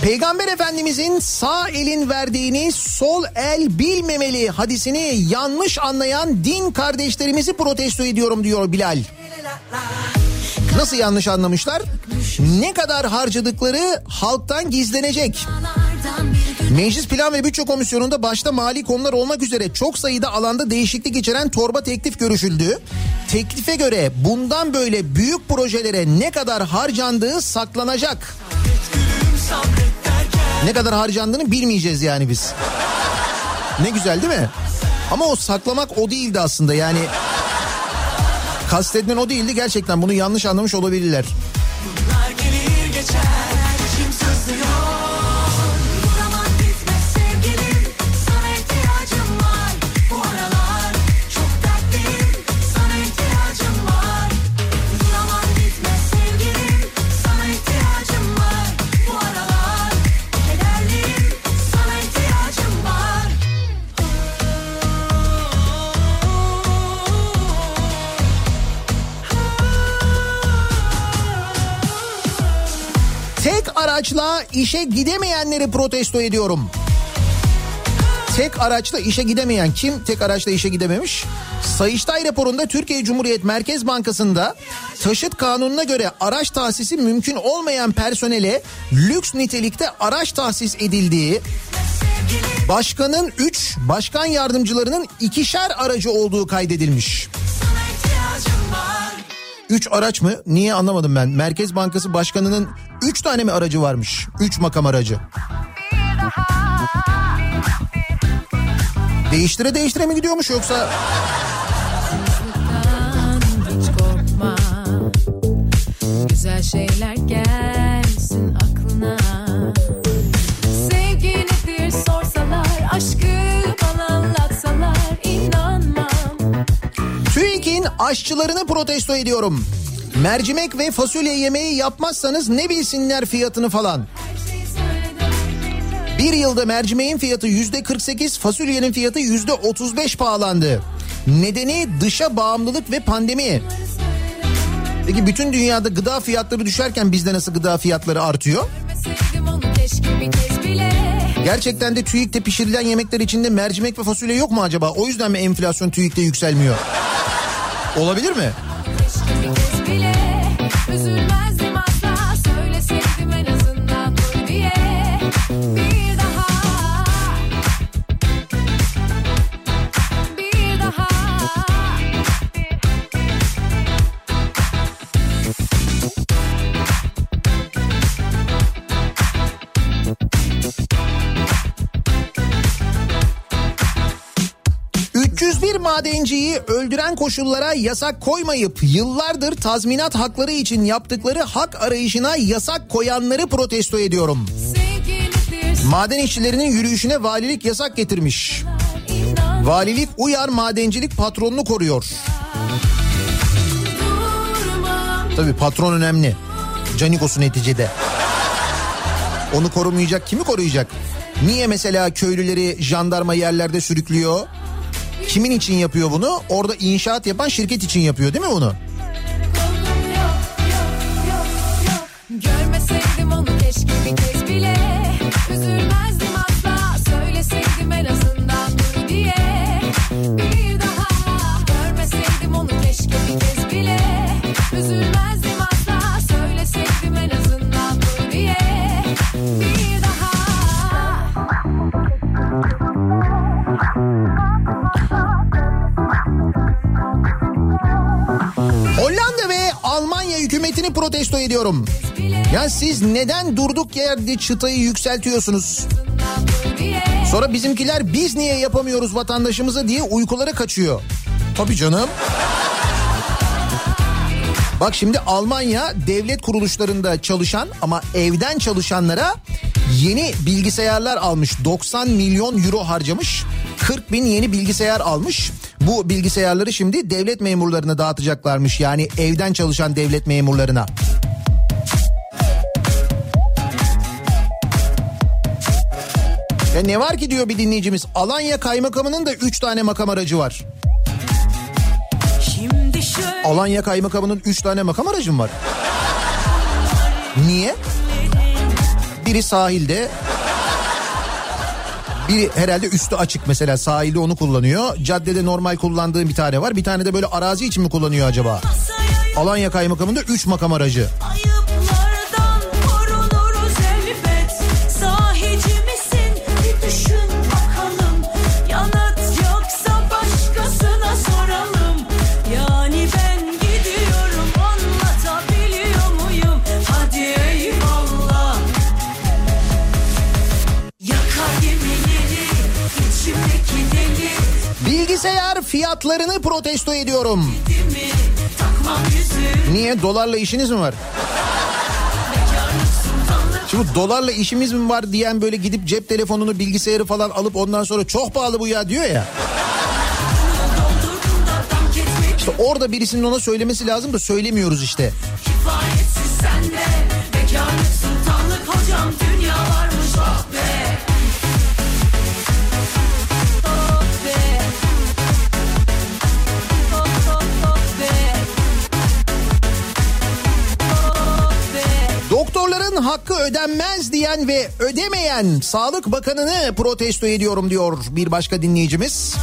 Peygamber Efendimizin sağ elin verdiğini sol el bilmemeli hadisini yanlış anlayan din kardeşlerimizi protesto ediyorum diyor Bilal. Nasıl yanlış anlamışlar? Ne kadar harcadıkları halktan gizlenecek. Meclis Plan ve Bütçe Komisyonu'nda başta mali konular olmak üzere çok sayıda alanda değişiklik içeren torba teklif görüşüldü. Teklife göre bundan böyle büyük projelere ne kadar harcandığı saklanacak. Ne kadar harcandığını bilmeyeceğiz yani biz. Ne güzel değil mi? Ama o saklamak o değildi aslında yani. Kastedilen o değildi gerçekten bunu yanlış anlamış olabilirler. Araçla işe gidemeyenleri protesto ediyorum. Tek araçla işe gidemeyen kim tek araçla işe gidememiş? Sayıştay raporunda Türkiye Cumhuriyet Merkez Bankası'nda taşıt kanununa göre araç tahsisi mümkün olmayan personele lüks nitelikte araç tahsis edildiği, başkanın 3, başkan yardımcılarının ikişer aracı olduğu kaydedilmiş. Sana ihtiyacım var 3 araç mı? Niye anlamadım ben. Merkez Bankası Başkanı'nın 3 tane mi aracı varmış? 3 makam aracı. Değiştire değiştire mi gidiyormuş yoksa? Güzel şeyler gelsin aşçılarını protesto ediyorum. Mercimek ve fasulye yemeği yapmazsanız ne bilsinler fiyatını falan. Bir yılda mercimeğin fiyatı yüzde 48, fasulyenin fiyatı yüzde 35 pahalandı. Nedeni dışa bağımlılık ve pandemi. Peki bütün dünyada gıda fiyatları düşerken bizde nasıl gıda fiyatları artıyor? Gerçekten de TÜİK'te pişirilen yemekler içinde mercimek ve fasulye yok mu acaba? O yüzden mi enflasyon TÜİK'te yükselmiyor? Olabilir mi? 301 madenciyi öldüren koşullara yasak koymayıp yıllardır tazminat hakları için yaptıkları hak arayışına yasak koyanları protesto ediyorum. Maden işçilerinin yürüyüşüne valilik yasak getirmiş. Valilik uyar madencilik patronunu koruyor. Tabii patron önemli. Canikos'u neticede. Onu korumayacak kimi koruyacak? Niye mesela köylüleri jandarma yerlerde sürüklüyor? Kimin için yapıyor bunu? Orada inşaat yapan şirket için yapıyor değil mi bunu? Protesto ediyorum. Ya siz neden durduk yerde çıtayı yükseltiyorsunuz? Sonra bizimkiler biz niye yapamıyoruz vatandaşımıza diye uykulara kaçıyor. Tabii canım. Bak şimdi Almanya devlet kuruluşlarında çalışan ama evden çalışanlara yeni bilgisayarlar almış. 90 milyon euro harcamış. 40 bin yeni bilgisayar almış. Bu bilgisayarları şimdi devlet memurlarına dağıtacaklarmış. Yani evden çalışan devlet memurlarına. Ya ne var ki diyor bir dinleyicimiz. Alanya kaymakamının da 3 tane makam aracı var. Şimdi şöyle Alanya kaymakamının 3 tane makam aracı mı var? Niye? Biri sahilde. Biri herhalde üstü açık mesela sahilde onu kullanıyor. Caddede normal kullandığı bir tane var. Bir tane de böyle arazi için mi kullanıyor acaba? Alanya kaymakamında 3 makam aracı. ayıplardan fiyatlarını protesto ediyorum. Niye? Dolarla işiniz mi var? Şimdi dolarla işimiz mi var diyen böyle gidip cep telefonunu bilgisayarı falan alıp ondan sonra çok pahalı bu ya diyor ya. İşte orada birisinin ona söylemesi lazım da söylemiyoruz işte. Ödenmez diyen ve ödemeyen Sağlık Bakanı'nı protesto ediyorum diyor bir başka dinleyicimiz.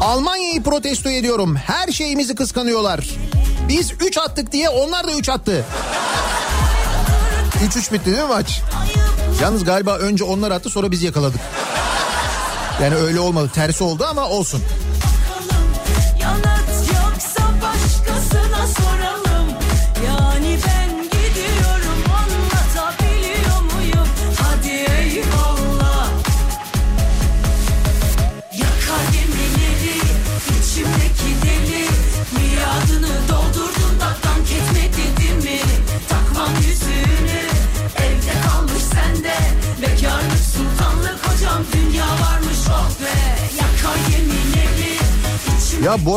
Almanya'yı protesto ediyorum. Her şeyimizi kıskanıyorlar. Biz 3 attık diye onlar da 3 attı. 3-3 bitti değil mi maç? Yalnız galiba önce onlar attı sonra biz yakaladık. Yani öyle olmadı. Tersi oldu ama olsun. sonra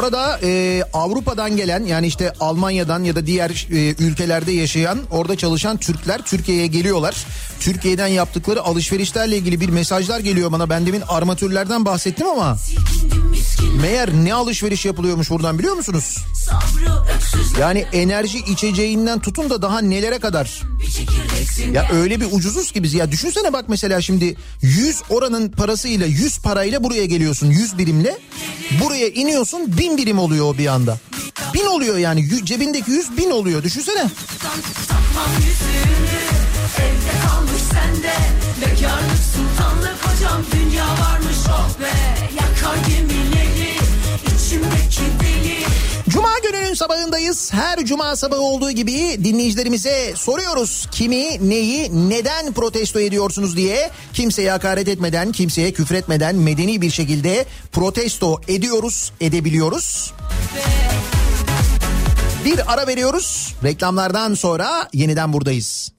arada e, Avrupa'dan gelen yani işte Almanya'dan ya da diğer e, ülkelerde yaşayan orada çalışan Türkler Türkiye'ye geliyorlar. Türkiye'den yaptıkları alışverişlerle ilgili bir mesajlar geliyor bana. Ben demin armatürlerden bahsettim ama meğer ne alışveriş yapılıyormuş buradan biliyor musunuz? Yani enerji içeceğinden tutun da daha nelere kadar. Ya öyle bir ucuzuz ki biz. Ya düşünsene bak mesela şimdi 100 oranın parasıyla 100 parayla buraya geliyorsun. 100 birimle. Buraya iniyorsun 1000 birim oluyor o bir anda. 1000 oluyor yani. Cebindeki 100 bin oluyor. Düşünsene. Evde kalmış sende. Bekarlık sultanlık hocam. Dünya varmış oh be. Yakar deli Cuma gününün sabahındayız. Her cuma sabahı olduğu gibi dinleyicilerimize soruyoruz. Kimi, neyi, neden protesto ediyorsunuz diye. Kimseye hakaret etmeden, kimseye küfretmeden medeni bir şekilde protesto ediyoruz, edebiliyoruz. Bir ara veriyoruz. Reklamlardan sonra yeniden buradayız.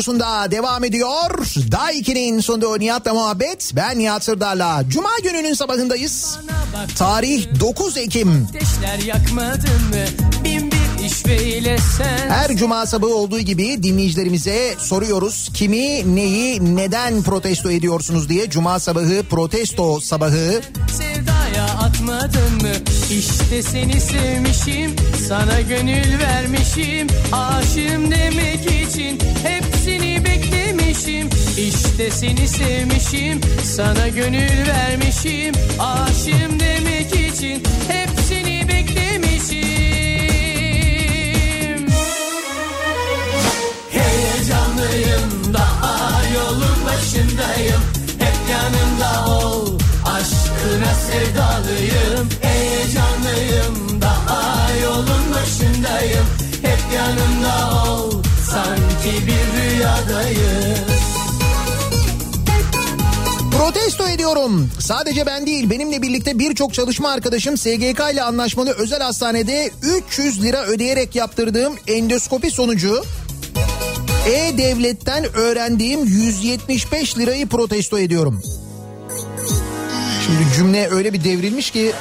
Radyosunda devam ediyor. Daiki'nin sunduğu Nihat'la muhabbet. Ben Nihat Sırdar'la. Cuma gününün sabahındayız. Tarih 9 Ekim. Sen. Her cuma sabahı olduğu gibi dinleyicilerimize soruyoruz. Kimi, neyi, neden protesto ediyorsunuz diye. Cuma sabahı protesto sabahı. Sevdaya atmadın mı? İşte seni sevmişim, sana gönül vermişim. Aşığım demek için hepsini beklemişim. İşte seni sevmişim, sana gönül vermişim. Aşığım demek için hepsini beklemişim. Heyecanlıyım daha yolun başındayım Hep yanımda ol aşkına sevdalıyım Heyecanlıyım başındayım Hep yanımda ol Sanki bir rüyadayım Protesto ediyorum. Sadece ben değil benimle birlikte birçok çalışma arkadaşım SGK ile anlaşmalı özel hastanede 300 lira ödeyerek yaptırdığım endoskopi sonucu E-Devlet'ten öğrendiğim 175 lirayı protesto ediyorum. Şimdi cümle öyle bir devrilmiş ki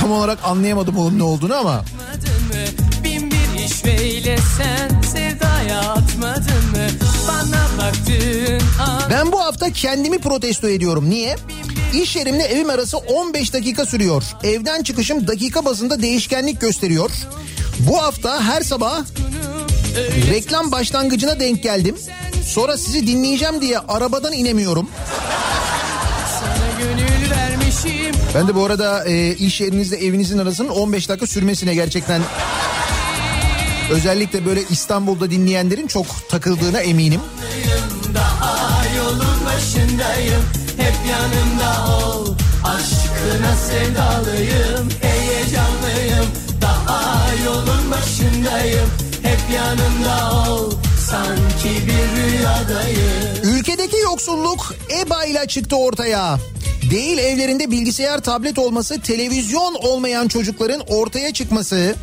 tam olarak anlayamadım onun ne olduğunu ama. Bin bir işveyle sen sevdaya atmadın mı? Bana baktığın an Ben bu hafta kendimi protesto ediyorum. Niye? İş yerimle evim arası 15 dakika sürüyor. Evden çıkışım dakika bazında değişkenlik gösteriyor. Bu hafta her sabah reklam başlangıcına denk geldim. Sonra sizi dinleyeceğim diye arabadan inemiyorum. Ben de bu arada e, iş yerinizle evinizin arasının 15 dakika sürmesine gerçekten özellikle böyle İstanbul'da dinleyenlerin çok takıldığına eminim. Daha yolun başındayım. Hep yanımda ol. Aşkına sevdalıyım. Heyecanlıyım. Daha yolun başındayım. Hep yanımda ol. Sanki bir rüyadayım. Ülkedeki yoksulluk EBA ile çıktı ortaya. Değil evlerinde bilgisayar tablet olması, televizyon olmayan çocukların ortaya çıkması,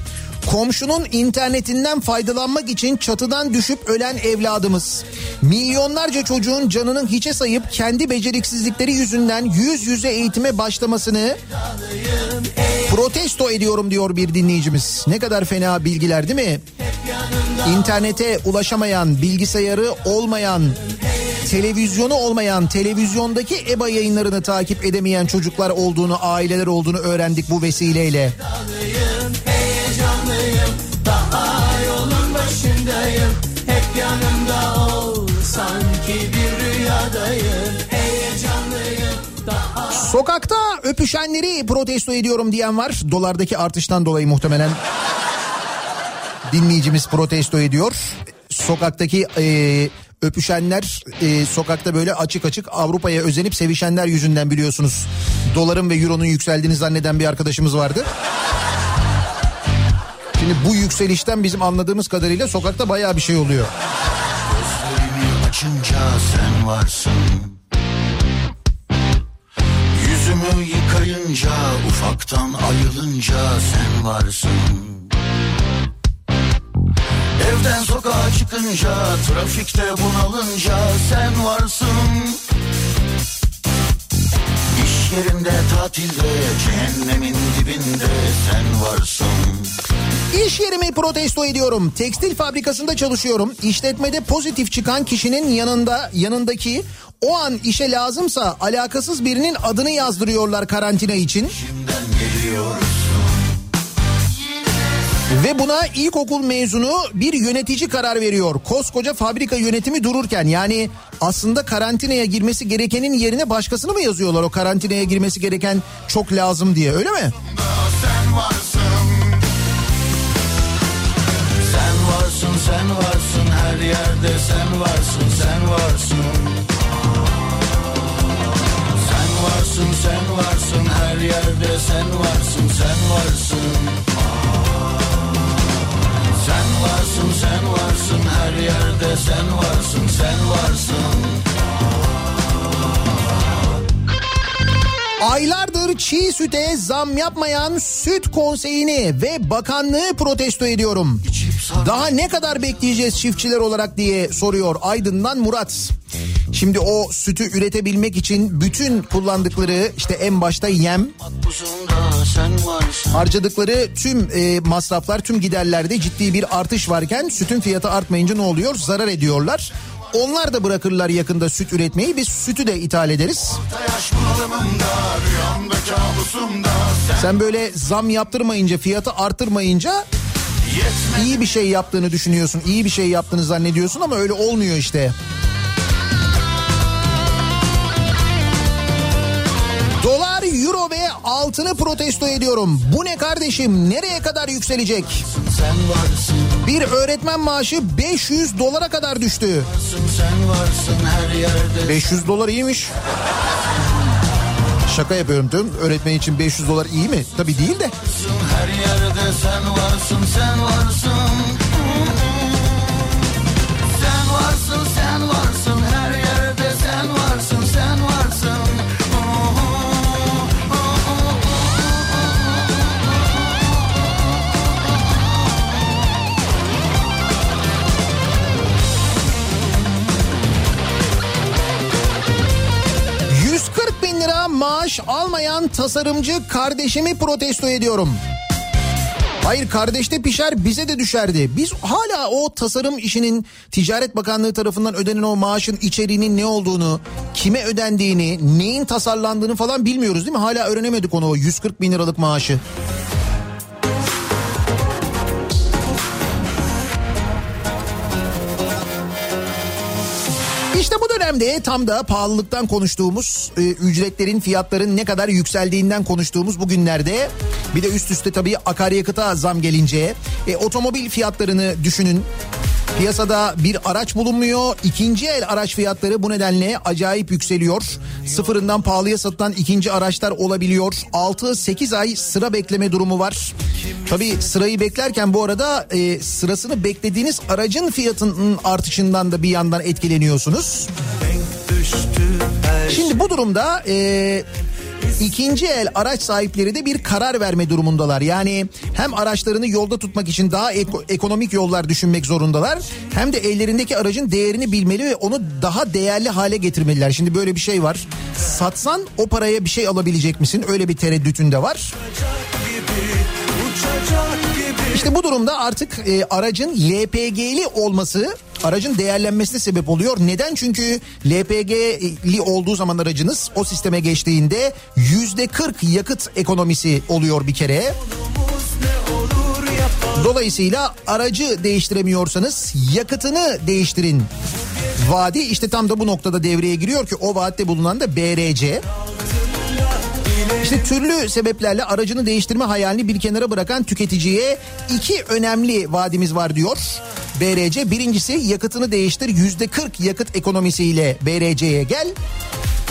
komşunun internetinden faydalanmak için çatıdan düşüp ölen evladımız. Milyonlarca çocuğun canının hiçe sayıp kendi beceriksizlikleri yüzünden yüz yüze eğitime başlamasını protesto ediyorum diyor bir dinleyicimiz. Ne kadar fena bilgiler değil mi? İnternete ulaşamayan, bilgisayarı olmayan, televizyonu olmayan, televizyondaki EBA yayınlarını takip edemeyen çocuklar olduğunu, aileler olduğunu öğrendik bu vesileyle. Sokakta öpüşenleri protesto ediyorum diyen var. Dolardaki artıştan dolayı muhtemelen dinleyicimiz protesto ediyor. Sokaktaki e, öpüşenler e, sokakta böyle açık açık Avrupa'ya özenip sevişenler yüzünden biliyorsunuz. Doların ve euronun yükseldiğini zanneden bir arkadaşımız vardı. Şimdi bu yükselişten bizim anladığımız kadarıyla sokakta bayağı bir şey oluyor. Açınca sen varsın Yüzümü yıkayınca ufaktan ayılınca sen varsın Evden sokağa çıkınca trafikte bunalınca sen varsın İş yerinde tatilde cehennemin dibinde sen varsın İş yerimi protesto ediyorum. Tekstil fabrikasında çalışıyorum. İşletmede pozitif çıkan kişinin yanında yanındaki o an işe lazımsa alakasız birinin adını yazdırıyorlar karantina için. Ve buna ilkokul mezunu bir yönetici karar veriyor. Koskoca fabrika yönetimi dururken yani aslında karantinaya girmesi gerekenin yerine başkasını mı yazıyorlar? O karantinaya girmesi gereken çok lazım diye öyle mi? sen varsın. Sen varsın sen varsın. Her yerde sen varsın sen varsın. Sen varsın sen varsın. Her yerde sen varsın sen varsın Sen varsın sen varsın her yerde sen varsın sen varsın Aylardır çiğ süte zam yapmayan süt konseyini ve bakanlığı protesto ediyorum. Daha ne kadar bekleyeceğiz çiftçiler olarak diye soruyor Aydın'dan Murat. Şimdi o sütü üretebilmek için bütün kullandıkları işte en başta yem harcadıkları tüm e, masraflar tüm giderlerde ciddi bir artış varken sütün fiyatı artmayınca ne oluyor? Zarar ediyorlar. Onlar da bırakırlar yakında süt üretmeyi biz sütü de ithal ederiz. Sen böyle zam yaptırmayınca fiyatı artırmayınca iyi bir şey yaptığını düşünüyorsun. iyi bir şey yaptığını zannediyorsun ama öyle olmuyor işte. Euro ve altını protesto ediyorum. Bu ne kardeşim? Nereye kadar yükselecek? Bir öğretmen maaşı 500 dolara kadar düştü. sen varsın her yerde 500 dolar iyiymiş. Şaka yapıyorum diyorum. Öğretmen için 500 dolar iyi mi? Tabii değil de. Her yerde sen varsın sen varsın Sen varsın sen varsın maaş almayan tasarımcı kardeşimi protesto ediyorum. Hayır kardeşte pişer bize de düşerdi. Biz hala o tasarım işinin Ticaret Bakanlığı tarafından ödenen o maaşın içeriğinin ne olduğunu, kime ödendiğini, neyin tasarlandığını falan bilmiyoruz değil mi? Hala öğrenemedik onu o 140 bin liralık maaşı. Dönemde tam da pahalılıktan konuştuğumuz, e, ücretlerin, fiyatların ne kadar yükseldiğinden konuştuğumuz bu günlerde bir de üst üste tabii akaryakıta zam gelince e, otomobil fiyatlarını düşünün. Piyasada bir araç bulunmuyor. İkinci el araç fiyatları bu nedenle acayip yükseliyor. Sıfırından pahalıya satılan ikinci araçlar olabiliyor. 6-8 ay sıra bekleme durumu var. Tabii sırayı beklerken bu arada e, sırasını beklediğiniz aracın fiyatının artışından da bir yandan etkileniyorsunuz. Şimdi bu durumda e, ikinci el araç sahipleri de bir karar verme durumundalar. Yani hem araçlarını yolda tutmak için daha eko- ekonomik yollar düşünmek zorundalar. Hem de ellerindeki aracın değerini bilmeli ve onu daha değerli hale getirmeliler. Şimdi böyle bir şey var. Satsan o paraya bir şey alabilecek misin? Öyle bir tereddütün de var. İşte bu durumda artık e, aracın LPG'li olması aracın değerlenmesine sebep oluyor. Neden? Çünkü LPG'li olduğu zaman aracınız o sisteme geçtiğinde yüzde 40 yakıt ekonomisi oluyor bir kere. Dolayısıyla aracı değiştiremiyorsanız yakıtını değiştirin. Vadi işte tam da bu noktada devreye giriyor ki o vaatte bulunan da BRC. İşte türlü sebeplerle aracını değiştirme hayalini bir kenara bırakan tüketiciye iki önemli vaadimiz var diyor. BRC birincisi yakıtını değiştir yüzde 40 yakıt ekonomisiyle BRC'ye gel.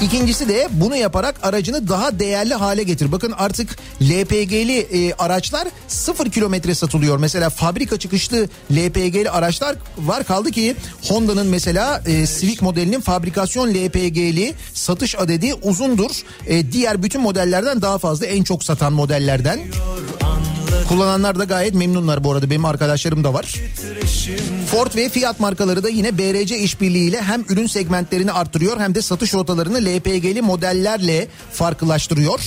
İkincisi de bunu yaparak aracını daha değerli hale getir. Bakın artık LPG'li e, araçlar sıfır kilometre satılıyor. Mesela fabrika çıkışlı LPG'li araçlar var kaldı ki Honda'nın mesela e, Civic modelinin fabrikasyon LPG'li satış adedi uzundur. E, diğer bütün modellerden daha fazla en çok satan modellerden. Kullananlar da gayet memnunlar bu arada benim arkadaşlarım da var. Ford ve Fiat markaları da yine BRC işbirliğiyle hem ürün segmentlerini arttırıyor hem de satış rotalarını LPG'li modellerle farklılaştırıyor.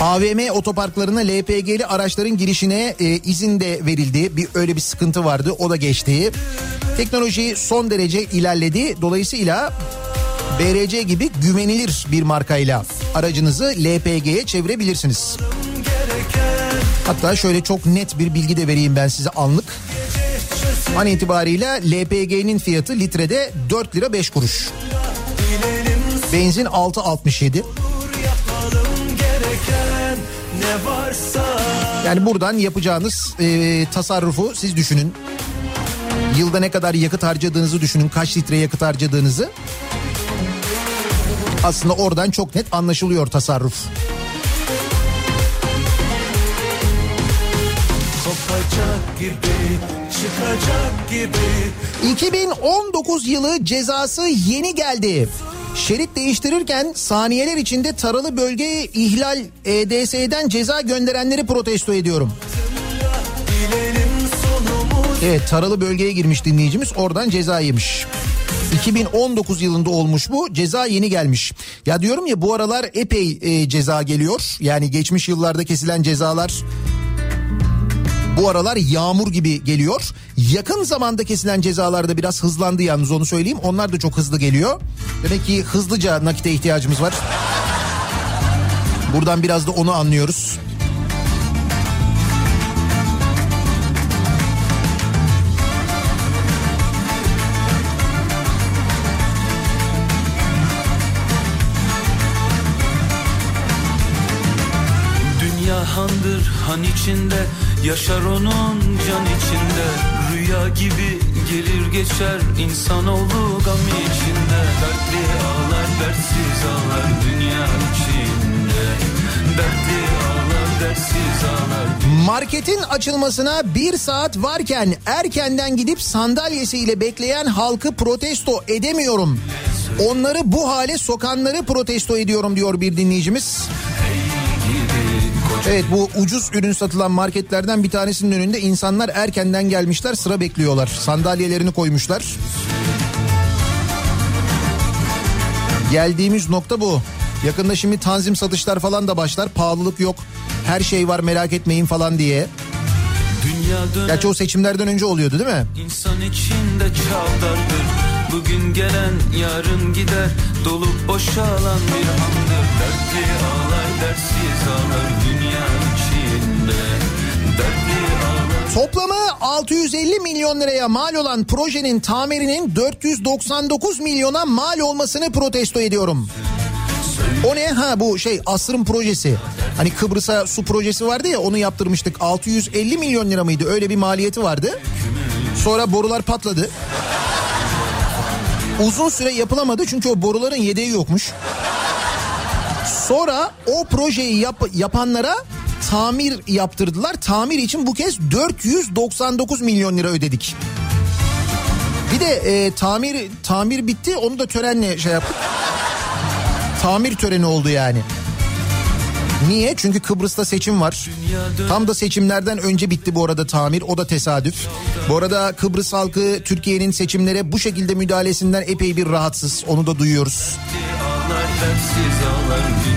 AVM otoparklarına LPG'li araçların girişine e, izin de verildi. Bir öyle bir sıkıntı vardı. O da geçti. Teknoloji son derece ilerledi. Dolayısıyla BRC gibi güvenilir bir markayla aracınızı LPG'ye çevirebilirsiniz. Hatta şöyle çok net bir bilgi de vereyim ben size anlık. An itibariyle LPG'nin fiyatı litrede 4 lira 5 kuruş. Benzin 6.67. Yani buradan yapacağınız e, tasarrufu siz düşünün. Yılda ne kadar yakıt harcadığınızı düşünün. Kaç litre yakıt harcadığınızı. Aslında oradan çok net anlaşılıyor tasarruf. Kopacak gibi, çıkacak gibi 2019 yılı cezası yeni geldi. Şerit değiştirirken saniyeler içinde taralı bölgeye ihlal EDS'den ceza gönderenleri protesto ediyorum. Evet taralı bölgeye girmiş dinleyicimiz oradan ceza yemiş. 2019 yılında olmuş bu ceza yeni gelmiş. Ya diyorum ya bu aralar epey e, ceza geliyor. Yani geçmiş yıllarda kesilen cezalar bu aralar yağmur gibi geliyor. Yakın zamanda kesilen cezalarda biraz hızlandı yalnız onu söyleyeyim. Onlar da çok hızlı geliyor. Demek ki hızlıca nakite ihtiyacımız var. Buradan biraz da onu anlıyoruz. Han içinde Yaşar onun can içinde Rüya gibi gelir geçer insanoğlu gam içinde Dertli ağlar dertsiz ağlar dünya içinde Dertli ağlar dertsiz ağlar Marketin açılmasına bir saat varken erkenden gidip sandalyesiyle bekleyen halkı protesto edemiyorum. Onları bu hale sokanları protesto ediyorum diyor bir dinleyicimiz. Evet bu ucuz ürün satılan marketlerden bir tanesinin önünde insanlar erkenden gelmişler sıra bekliyorlar. Sandalyelerini koymuşlar. Geldiğimiz nokta bu. Yakında şimdi tanzim satışlar falan da başlar. Pahalılık yok. Her şey var merak etmeyin falan diye. Gerçi o seçimlerden önce oluyordu değil mi? insan içinde çavdardır Bugün gelen yarın gider Dolup boşalan bir handır Dertli ağlar dertsiz ağlar Toplamı 650 milyon liraya mal olan projenin tamirinin 499 milyona mal olmasını protesto ediyorum. O ne? Ha bu şey asrın projesi. Hani Kıbrıs'a su projesi vardı ya onu yaptırmıştık. 650 milyon lira mıydı? Öyle bir maliyeti vardı. Sonra borular patladı. Uzun süre yapılamadı çünkü o boruların yedeği yokmuş. Sonra o projeyi yap- yapanlara tamir yaptırdılar. Tamir için bu kez 499 milyon lira ödedik. Bir de e, tamir tamir bitti onu da törenle şey yaptık. Tamir töreni oldu yani. Niye? Çünkü Kıbrıs'ta seçim var. Tam da seçimlerden önce bitti bu arada tamir. O da tesadüf. Bu arada Kıbrıs halkı Türkiye'nin seçimlere bu şekilde müdahalesinden epey bir rahatsız. Onu da duyuyoruz. ağlar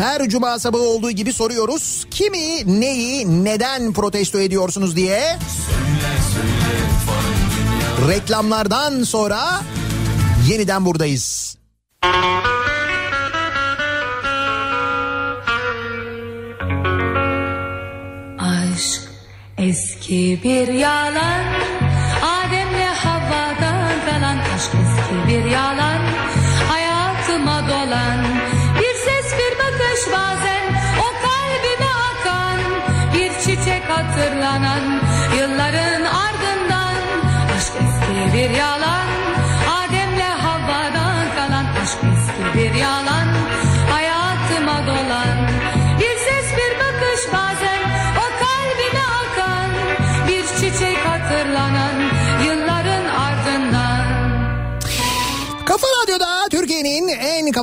Her cuma sabahı olduğu gibi soruyoruz. Kimi, neyi, neden protesto ediyorsunuz diye. Reklamlardan sonra yeniden buradayız. Aşk eski bir yalan Adem'le Havva'dan kalan Aşk eski bir yalan bakış bazen. O kalbime akan Bir çiçek hatırlanan Yılların ardından Aşk eski bir yalan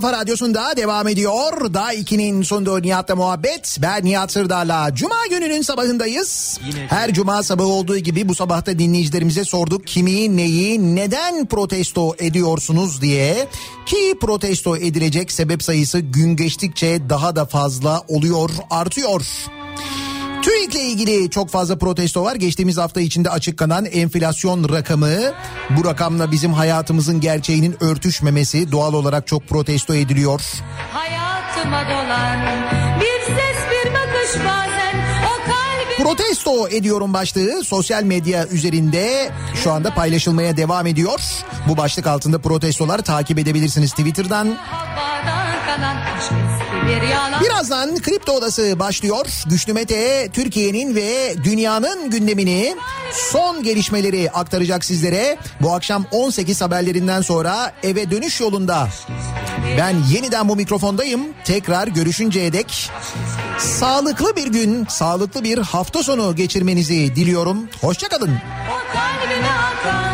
kafa radyosunda devam ediyor. Daha 2'nin sonunda Nihat'la muhabbet. Ben Nihat Sırdar'la. Cuma gününün sabahındayız. Her cuma sabahı olduğu gibi bu sabahta dinleyicilerimize sorduk. Kimi, neyi, neden protesto ediyorsunuz diye. Ki protesto edilecek sebep sayısı gün geçtikçe daha da fazla oluyor, artıyor. TÜİK'le ilgili çok fazla protesto var. Geçtiğimiz hafta içinde açıklanan enflasyon rakamı bu rakamla bizim hayatımızın gerçeğinin örtüşmemesi doğal olarak çok protesto ediliyor. Hayatıma dolan Bir ses bir bakış bazen O kalbime Protesto ediyorum başlığı sosyal medya üzerinde şu anda paylaşılmaya devam ediyor. Bu başlık altında protestolar takip edebilirsiniz Twitter'dan. Havva'dan kalan Birazdan Kripto Odası başlıyor. Güçlü Mete Türkiye'nin ve dünyanın gündemini son gelişmeleri aktaracak sizlere. Bu akşam 18 haberlerinden sonra eve dönüş yolunda. Ben yeniden bu mikrofondayım. Tekrar görüşünceye dek sağlıklı bir gün, sağlıklı bir hafta sonu geçirmenizi diliyorum. Hoşçakalın. O kalbime akan